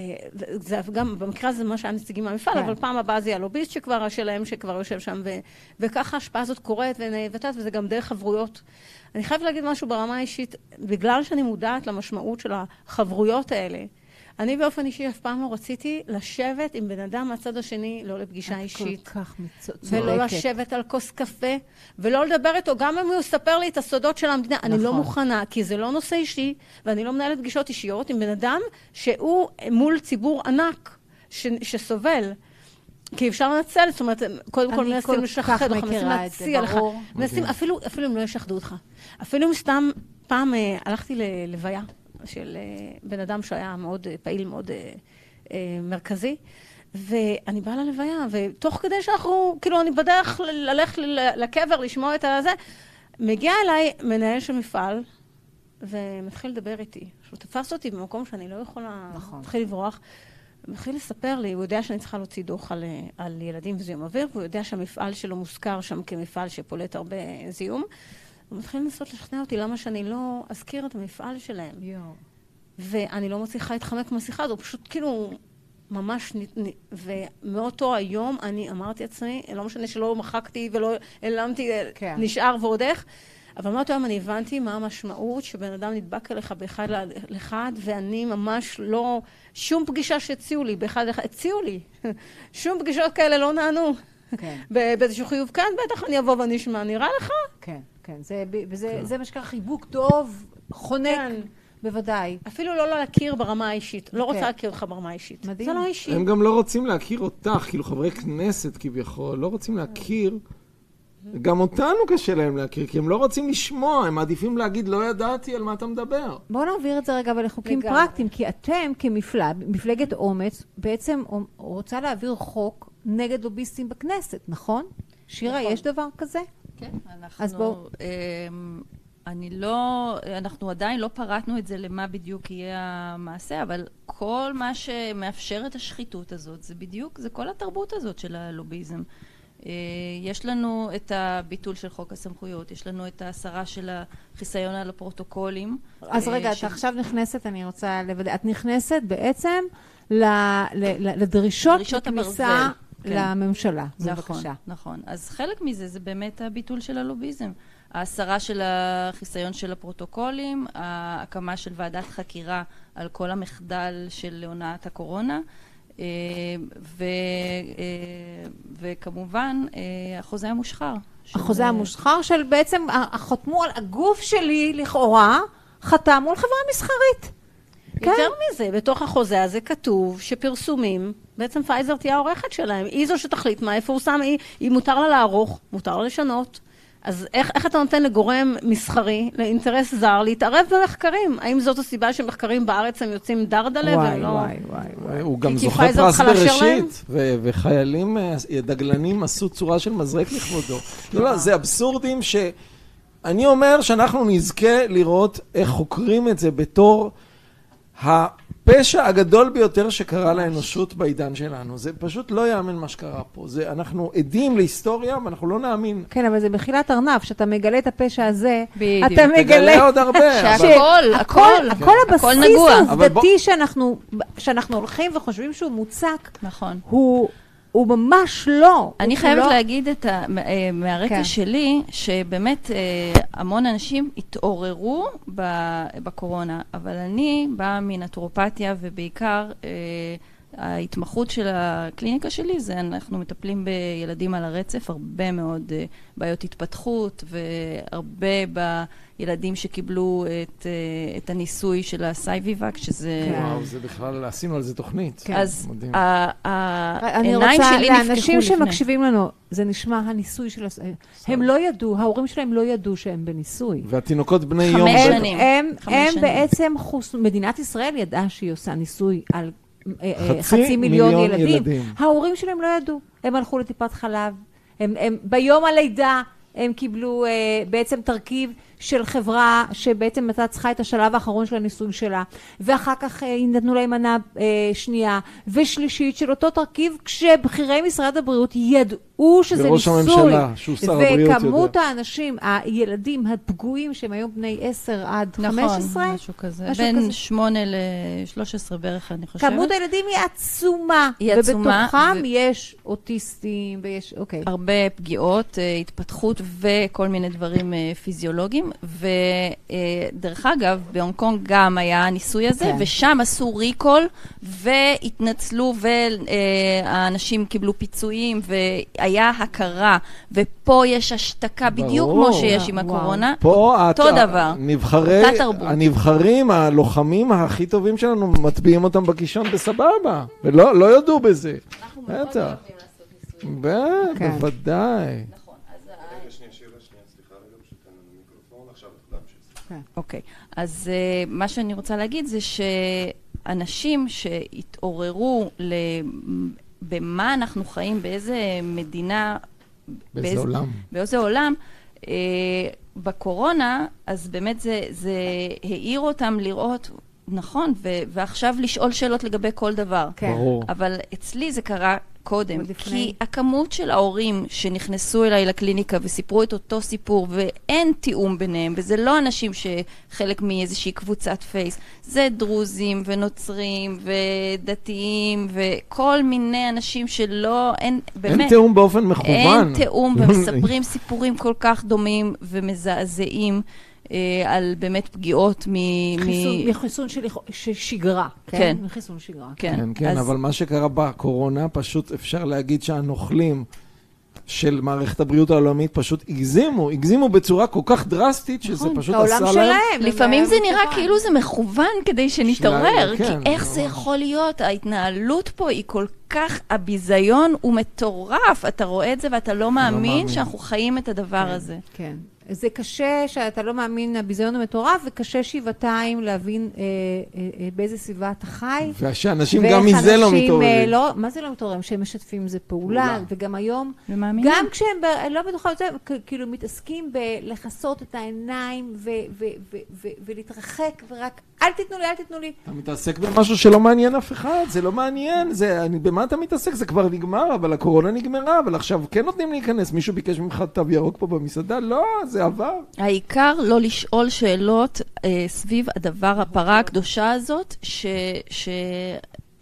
זה גם, במקרה הזה מה שהיה נציגים מהמפעל, כן. אבל פעם הבאה זה יהיה הלוביסט שכבר, שלהם, שכבר יושב שם, ו, וככה ההשפעה הזאת קורית, ונאבטת, וזה גם דרך חברויות. אני חייבת להגיד משהו ברמה האישית, בגלל שאני מודעת למשמעות של החברויות האלה, אני באופן אישי אף פעם לא רציתי לשבת עם בן אדם מהצד השני, לא לפגישה אישית. כל כך מצ- ולא. לשבת על כוס קפה, ולא לדבר איתו, גם אם הוא יספר לי את הסודות של המדינה. אני לא נכון. מוכנה, כי זה לא נושא אישי, ואני לא מנהלת פגישות אישיות עם בן אדם שהוא מול ציבור ענק ש, שסובל. כי אפשר לנצל, זאת אומרת, קודם כל מנסים לשחד אותך, מנסים את להציע לך. מנסים, אפילו, אפילו אם לא ישחדו אותך. אפילו אם סתם, פעם אה, הלכתי ללוויה של אה, בן אדם שהיה מאוד אה, פעיל, מאוד אה, מרכזי, ואני באה ללוויה, ותוך כדי שאנחנו, כאילו, אני בדרך ללכת לקבר, לשמוע את הזה, מגיע אליי מנהל של מפעל, ומתחיל לדבר איתי. שהוא תפס אותי במקום שאני לא יכולה... נכון. מתחיל לברוח. מתחיל לספר לי, הוא יודע שאני צריכה להוציא דוח על, על ילדים וזיהום אוויר, והוא יודע שהמפעל שלו מוזכר שם כמפעל שפולט הרבה זיהום. הוא מתחיל לנסות לשכנע אותי למה שאני לא אזכיר את המפעל שלהם. יואו. ואני לא מצליחה להתחמק מהשיחה הזו, פשוט כאילו ממש... נ- ומאותו היום אני אמרתי לעצמי, לא משנה שלא מחקתי ולא העלמתי, כן. נשאר ועוד איך, אבל מאותו היום אני הבנתי מה המשמעות שבן אדם נדבק אליך באחד לאחד, ואני ממש לא... שום פגישה שהציעו לי, באחד לאחד, הציעו לי. (laughs) שום פגישות כאלה לא נענו. כן. באיזשהו חיוב, כן, בטח אני אבוא ואני אשמע, נראה לך? כן, כן. זה, וזה, זה מה שנקרא חיבוק טוב, חונק, כן. בוודאי. אפילו לא להכיר ברמה האישית. לא רוצה כן. להכיר אותך ברמה האישית. מדהים. זה לא אישי. הם גם לא רוצים להכיר אותך, כאילו חברי כנסת כביכול, לא רוצים להכיר. גם אותנו קשה להם להכיר, כי הם לא רוצים לשמוע, הם מעדיפים להגיד, לא ידעתי על מה אתה מדבר. בואו נעביר את זה רגע אבל לחוקים לגמרי. פרקטיים, כי אתם כמפלג, מפלגת אומץ, בעצם רוצה להעביר חוק נגד לוביסטים בכנסת, נכון? שירה, נכון. יש דבר כזה? כן, אנחנו... אז בואו- אמ, אני לא... אנחנו עדיין לא פרטנו את זה למה בדיוק יהיה המעשה, אבל כל מה שמאפשר את השחיתות הזאת, זה בדיוק, זה כל התרבות הזאת של הלוביזם. אה, יש לנו את הביטול של חוק הסמכויות, יש לנו את ההסרה של החיסיון על הפרוטוקולים. אז אה, רגע, את של- עכשיו נכנסת, אני רוצה לוודא, את נכנסת בעצם ל- ל- ל- לדרישות כן. לממשלה. נכון, בבקשה. נכון. אז חלק מזה זה באמת הביטול של הלוביזם. ההסרה של החיסיון של הפרוטוקולים, ההקמה של ועדת חקירה על כל המחדל של הונאת הקורונה, אה, ו, אה, וכמובן אה, החוזה המושחר. של- החוזה המושחר של בעצם, חתמו על הגוף שלי, לכאורה, חתם מול חברה מסחרית. כן. יותר מזה, בתוך החוזה הזה כתוב שפרסומים, בעצם פייזר תהיה העורכת שלהם, היא זו שתחליט מה יפורסם, היא, היא מותר לה לערוך, מותר לה לשנות. אז איך, איך אתה נותן לגורם מסחרי, לאינטרס זר, להתערב במחקרים? האם זאת הסיבה שמחקרים בארץ הם יוצאים דרדלה וואי, והם לא... וואי, וואי, וואי. הוא גם זוכה פרס? בראשית, ו- וחיילים, אה, דגלנים עשו צורה של מזרק לכבודו. (laughs) לא, לא, זה אבסורדים ש... אני אומר שאנחנו נזכה לראות איך חוקרים את זה בתור הפשע הגדול ביותר שקרה לאנושות בעידן שלנו. זה פשוט לא יאמן מה שקרה פה. זה, אנחנו עדים להיסטוריה ואנחנו לא נאמין. כן, אבל זה מחילת ארנב, שאתה מגלה את הפשע הזה, בדיוק. אתה מגלה... תגלה עוד הרבה. אבל- שהכל, הכל, הכל הכל הבסיס נגוע. אבל בוא- העובדתי שאנחנו שאנחנו הולכים וחושבים שהוא מוצק, נכון. הוא הוא ממש לא. אני חייבת לא- להגיד את ה, אה, מהרקע כן. שלי, שבאמת אה, המון אנשים התעוררו בקורונה, אבל אני באה מנטורופתיה, ובעיקר אה, ההתמחות של הקליניקה שלי זה אנחנו מטפלים בילדים על הרצף, הרבה מאוד אה, בעיות התפתחות, והרבה בילדים שקיבלו את, אה, את הניסוי של הסייביבק, שזה... כן. וואו, זה בכלל, עשינו על זה תוכנית. כן. אז מדהים. ה- אני העיניים רוצה, שלי לאנשים לפני. שמקשיבים לנו, זה נשמע הניסוי של... הם לא ידעו, ההורים שלהם לא ידעו שהם בניסוי. והתינוקות בני חמש יום... הם, שנים. הם, חמש הם שנים. בעצם חוס... מדינת ישראל ידעה שהיא עושה ניסוי על חצי חצי מיליון מיליון ילדים. ילדים. ההורים שלהם לא ידעו. הם הלכו לטיפת חלב. הם, הם, ביום הלידה הם קיבלו אה, בעצם תרכיב של חברה שבעצם הייתה צריכה את השלב האחרון של הניסוי שלה, ואחר כך אה, נתנו להם מנה אה, שנייה ושלישית של אותו תרכיב, כשבכירי משרד הבריאות ידעו שזה וראש ניסוי. הממשלה, שהוא שר הבריאות, וכמות יודע. האנשים, הילדים הפגועים שהם היום בני 10 עד נכון, 15, משהו כזה. משהו בין כזה. שמונה ל-13 בערך, אני חושבת. כמות הילדים היא עצומה. היא עצומה, ובתוכם ו- יש אוטיסטים ויש, אוקיי. הרבה פגיעות, אה, התפתחות וכל מיני דברים פיזיולוגיים. ודרך אגב, בהונג קונג גם היה הניסוי הזה, כן. ושם עשו ריקול, והתנצלו, והאנשים קיבלו פיצויים, והיה הכרה. ופה יש השתקה בדיוק ברור. כמו שיש עם וואו. הקורונה. פה אותו הת- דבר. נבחרי, אותה תרבות. הנבחרים, הלוחמים הכי טובים שלנו, מטביעים אותם בקישון בסבבה. ולא לא יודו בזה. בטח. ב- כן. בוודאי. רגע, שנייה, שירה, שנייה, סליחה רגע, פשוט תן לנו מיקרופון, עכשיו את להמשיך. אוקיי, אז uh, מה שאני רוצה להגיד זה שאנשים שהתעוררו ל... במה אנחנו חיים, באיזה מדינה, באיזה עולם. באיזה עולם, uh, בקורונה, אז באמת זה, זה העיר אותם לראות, נכון, ו- ועכשיו לשאול שאלות לגבי כל דבר. כן. ברור. אבל אצלי זה קרה קודם, עוד לפני. כי הכמות של ההורים שנכנסו אליי לקליניקה וסיפרו את אותו סיפור, ואין תיאום ביניהם, וזה לא אנשים שחלק מאיזושהי קבוצת פייס, זה דרוזים ונוצרים ודתיים וכל מיני אנשים שלא, אין, באמת, אין תיאום באופן מכוון. אין תיאום, ומספרים (laughs) סיפורים כל כך דומים ומזעזעים. אה, על באמת פגיעות מ... חיסון, מ- מחיסון של של שגרה. כן. מחיסון שגרה. כן, כן, כן, אז- אבל מה שקרה בקורונה, פשוט אפשר להגיד שהנוכלים של מערכת הבריאות העולמית פשוט הגזימו, הגזימו בצורה כל כך דרסטית, שזה נכון, פשוט העולם עשה להם... שלהם. לפעמים זה נראה. כאילו זה מכוון כדי שנתעורר, כי כן, איך זה. יכול להיות? ההתנהלות פה היא כל כך, הביזיון הוא מטורף. אתה רואה את זה ואתה לא מאמין מאמין. שאנחנו חיים את הדבר הזה. כן. זה קשה שאתה לא מאמין, הביזיון המטורף, וקשה שבעתיים להבין אה, אה, אה, באיזה סביבה אתה חי. ושאנשים גם מזה לא אנשים, אה, מתעוררים. לא, מה זה לא מתעוררים? שהם משתפים עם זה פעולה, פעולה. וגם היום, ומאמינים. גם כשהם, ב- לא בטוחה, זה, כ- כאילו מתעסקים בלכסות את העיניים ו- ו- ו- ו- ולהתרחק, ורק אל תיתנו לי, אל תיתנו לי. אתה מתעסק במשהו שלא מעניין אף אחד, זה לא מעניין, זה, אני, במה אתה מתעסק? זה כבר נגמר, אבל הקורונה נגמרה, אבל עכשיו כן נותנים להיכנס, מישהו ביקש ממך תו ירוק פה במסעדה? לא, זה עבר. העיקר לא לשאול שאלות אה, סביב הדבר, הפרה הקדושה הזאת, ש... ש...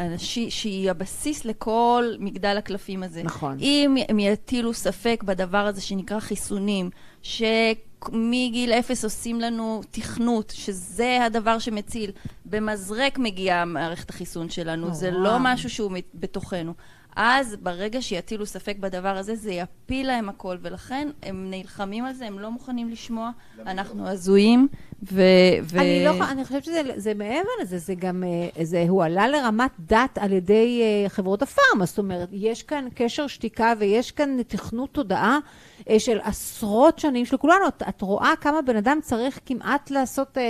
אנשי, שהיא הבסיס לכל מגדל הקלפים הזה. נכון. אם הם יטילו ספק בדבר הזה שנקרא חיסונים, שמגיל אפס עושים לנו תכנות, שזה הדבר שמציל, במזרק מגיעה מערכת החיסון שלנו, נורא. זה לא משהו שהוא בתוכנו. אז ברגע שיטילו ספק בדבר הזה, זה יפיל להם הכל, ולכן הם נלחמים על זה, הם לא מוכנים לשמוע, אנחנו הזויים, ו... ו... אני לא, אני חושבת שזה זה מעבר לזה, זה גם, אה, זה הועלה לרמת דת על ידי אה, חברות הפארמה, זאת אומרת, יש כאן קשר שתיקה ויש כאן תכנות תודעה של עשרות שנים של כולנו. את, את רואה כמה בן אדם צריך כמעט לעשות אה,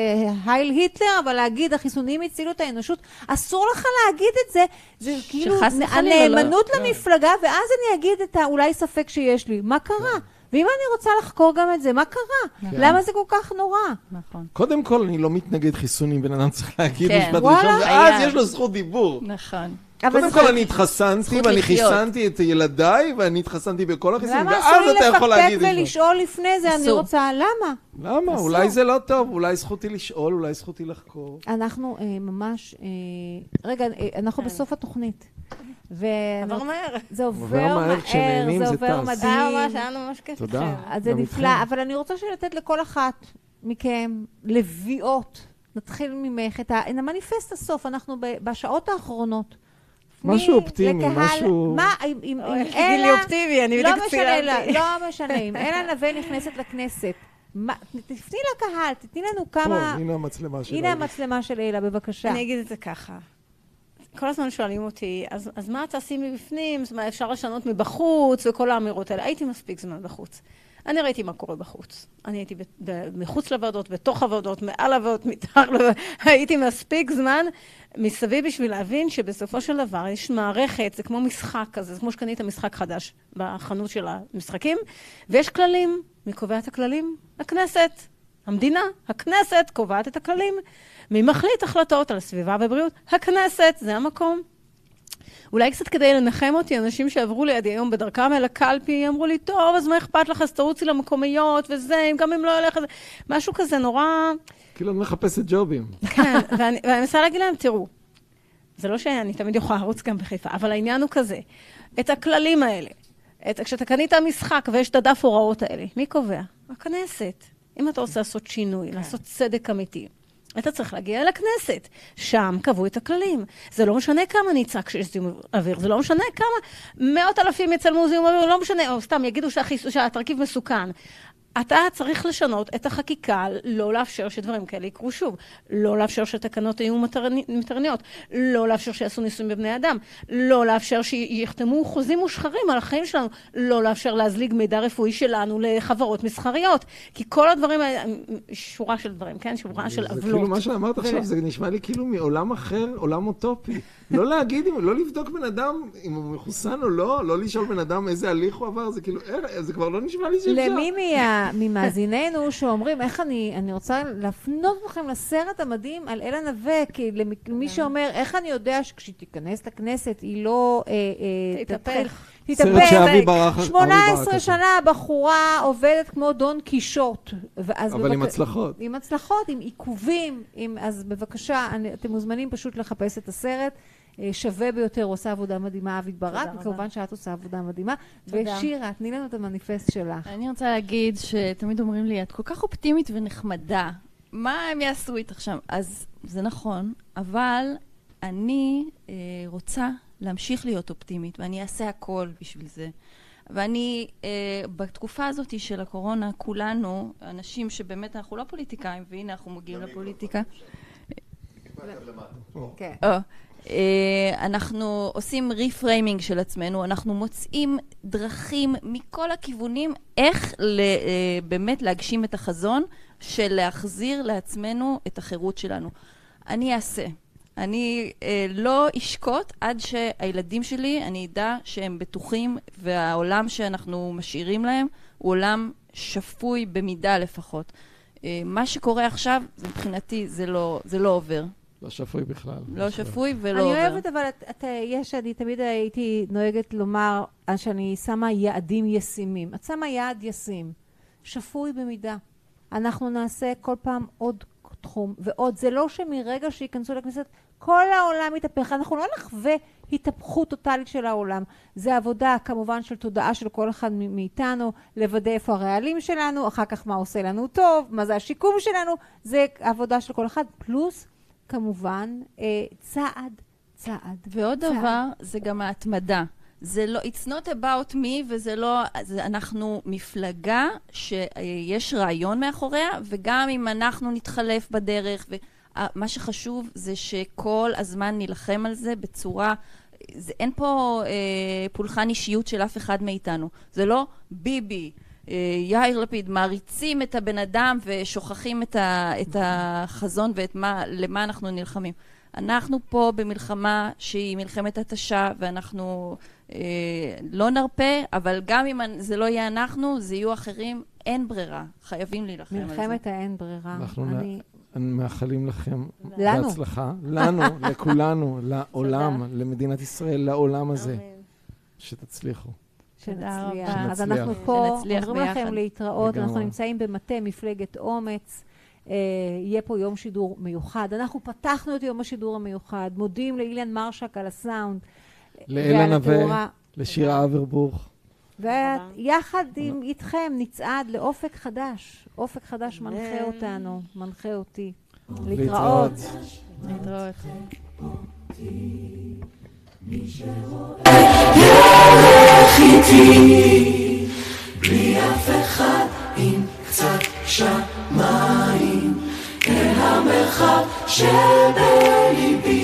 הייל היטלר, אבל להגיד, החיסונים הצילו את האנושות, אסור לך להגיד את זה, זה כאילו לא- הנאמנות למפלגה, ואז אני אגיד את האולי ספק שיש לי. מה קרה? ואם אני רוצה לחקור גם את זה, מה קרה? נכון. למה זה כל כך נורא? נכון. קודם כל, אני לא מתנגד חיסונים, בן אדם צריך להגיד כן. משפט. ראשון, ואז. יש לו זכות דיבור. נכון. אבל קודם זה- כל אני התחסנתי, ואני. חיסנתי את ילדיי, ואני התחסנתי בכל החיסונים, למה ואז אסור לי אתה יכול לפקפק להגיד את זה. ולשאול לפני זה? אני אסור. רוצה, למה? למה? אסור. אולי זה לא טוב, אולי זכותי לשאול, אולי זכותי לחקור. אנחנו אה, ממש... אה, רגע, אה, אנחנו כן. בסוף התוכנית. עבר מהר. עובר מהר, זה זה עובר. היה מדהים. ממש, היה לנו ממש כיף תודה. זה נפלא. אבל אני רוצה לתת לכל אחת מכם לביאות. נתחיל ממך את. המניפסט הסוף, אנחנו ב- בשעות האחרונות. משהו מי אופטימי, לקהל- משהו- מה, אם, אם, אם אלה... אופטימי, אני לא בדיוק משנה, צילמתי. לא, לא משנה, אם אלה נווה נכנסת לכנסת, מה, תפני לקהל, תתני לנו פה, כמה... הנה המצלמה שלנו. הנה המצלמה של אלה, בבקשה. אני אגיד את זה ככה. כל הזמן שואלים אותי, אז, אז מה תעשי מבפנים? זאת אומרת, אפשר לשנות מבחוץ וכל האמירות האלה. הייתי מספיק זמן בחוץ. אני ראיתי מה קורה בחוץ. אני הייתי ב- ב- מחוץ לוועדות, בתוך הוועדות, מעל הוועדות, מתחת לוועדות. (laughs) הייתי מספיק זמן מסביב בשביל להבין שבסופו של דבר יש מערכת, זה כמו משחק כזה, זה כמו שקנית משחק חדש בחנות של המשחקים, ויש כללים. מי קובע את הכללים? הכנסת. המדינה, הכנסת, קובעת את הכללים. מי מחליט החלטות על סביבה ובריאות? הכנסת, זה המקום. אולי קצת כדי לנחם אותי, אנשים שעברו לידי היום בדרכם אל הקלפי, אמרו לי, טוב, אז מה אכפת לך, אז תרוצי למקומיות וזה, גם אם לא ילך. משהו כזה נורא... כאילו, את מחפשת ג'ובים. כן, ואני, ואני מנסה להגיד להם, תראו, זה לא שאני תמיד יכולה לרוץ גם בחיפה, אבל העניין הוא כזה, את הכללים האלה, את, כשאתה קנית משחק ויש את הדף הוראות האלה, מי קובע? הכנסת. אם אתה רוצה לעשות שינוי, לעשות צדק אמיתי, אתה צריך להגיע אל הכנסת. שם קבעו את הכללים. זה לא משנה כמה נצעק שיש זיהום אוויר, זה לא משנה כמה מאות אלפים יצלמו זיהום אוויר, לא משנה, או סתם יגידו שהחיס... שהתרכיב מסוכן. אתה צריך לשנות את החקיקה, לא לאפשר שדברים כאלה יקרו שוב, לא לאפשר שתקנות יהיו מטרני- מטרניות, לא לאפשר שיעשו ניסויים בבני אדם, לא לאפשר שיחתמו חוזים מושחרים על החיים שלנו, לא לאפשר להזליג מידע רפואי שלנו לחברות מסחריות, כי כל הדברים האלה, שורה של דברים, כן? שורה של זה עוולות. כאילו מה שאמרת ו- עכשיו, זה נשמע לי כאילו מעולם אחר, עולם אוטופי. לא להגיד, לא לבדוק בן אדם אם הוא מחוסן או לא, לא לשאול בן אדם איזה הליך הוא עבר, זה כאילו, אה, זה כבר לא נשמע לי שאפשר. למי ממאזיננו שאומרים, איך אני, אני רוצה להפנות אתכם לסרט המדהים על אלה נווה, כי למי- למי שאומר, איך אני יודע שכשהיא תיכנס לכנסת היא לא... אה, אה, תתהפך. תתחיל- סרט תתהפך. שאבי ברח... אבי 18 ברק עשה. שנה הבחורה עובדת כמו דון קישוט. אבל עם הצלחות. עם הצלחות, עם עיכובים, עם... אז בבקשה, אני, אתם מוזמנים פשוט לחפש את הסרט. אה, שווה ביותר, עושה עבודה מדהימה, אבי ברק. וכמובן שאת עושה עבודה מדהימה. תודה. ושירה, תני לנו את המניפסט שלך. אני רוצה להגיד שתמיד אומרים לי, את כל כך אופטימית ונחמדה, מה הם יעשו איתך שם? אז זה נכון, אבל אני אה, רוצה להמשיך להיות אופטימית, ואני אעשה הכל בשביל זה. ואני, אה, בתקופה הזאת של הקורונה, כולנו, אנשים שבאמת אנחנו לא פוליטיקאים, והנה אנחנו מגיעים לפוליטיקה, כן. אה, אנחנו עושים ריפריימינג של עצמנו, אנחנו מוצאים דרכים מכל הכיוונים איך אה, באמת להגשים את החזון של להחזיר לעצמנו את החירות שלנו. אני אעשה. אני אה, לא אשקוט עד שהילדים שלי, אני אדע שהם בטוחים והעולם שאנחנו משאירים להם הוא עולם שפוי במידה לפחות. אה, מה שקורה עכשיו, מבחינתי, זה לא, זה לא עובר. לא שפוי בכלל. לא שפוי ולא אני. אוהבת, אבל את, את, יש, אני תמיד הייתי נוהגת לומר שאני שמה יעדים ישימים. את שמה יעד ישים, שפוי במידה. אנחנו נעשה כל פעם עוד תחום ועוד. זה לא שמרגע שייכנסו לכנסת, כל העולם יתהפך. אנחנו לא נחווה התהפכות טוטאלית של העולם. זה עבודה, כמובן, של תודעה של כל אחד מאיתנו, לוודא איפה הרעלים שלנו, אחר כך מה עושה לנו טוב, מה זה השיקום שלנו. זה עבודה של כל אחד, פלוס, כמובן, אה, צעד, צעד. ועוד צעד. דבר, זה גם ההתמדה. זה לא, it's not about me, וזה לא, זה, אנחנו מפלגה שיש רעיון מאחוריה, וגם אם אנחנו נתחלף בדרך, ומה שחשוב זה שכל הזמן נילחם על זה בצורה, זה, אין פה אה, פולחן אישיות של אף אחד מאיתנו. זה לא ביבי. אה, יאיר לפיד, מעריצים את הבן אדם ושוכחים את, ה, את החזון ואת מה, למה אנחנו נלחמים. אנחנו פה במלחמה שהיא מלחמת התשה, ואנחנו לא נרפה, אבל גם אם זה לא יהיה אנחנו, זה יהיו אחרים, אין ברירה. חייבים להילחם על זה. מלחמת האין ברירה. אנחנו אני... מאחלים לכם לנו. בהצלחה. לנו, (laughs) לכולנו, לעולם, למדינת ישראל, לעולם הזה. שתצליחו. שנצליח. רבה. אז אנחנו פה שנצליח אומרים. לכם להתראות, אנחנו. נמצאים במטה מפלגת אומץ. אה, יהיה פה יום שידור מיוחד. אנחנו פתחנו את יום השידור המיוחד, מודים לאילן מרשק על הסאונד. ועל נווה. לשירה אברבוך. ויחד עם איתכם נצעד לאופק חדש. אופק חדש מנחה אותנו, מנחה אותי. להתראות. להתראות. מי שרואה ילך איתי, בלי אף אחד עם קצת שמיים, אל המרחב שבליבי.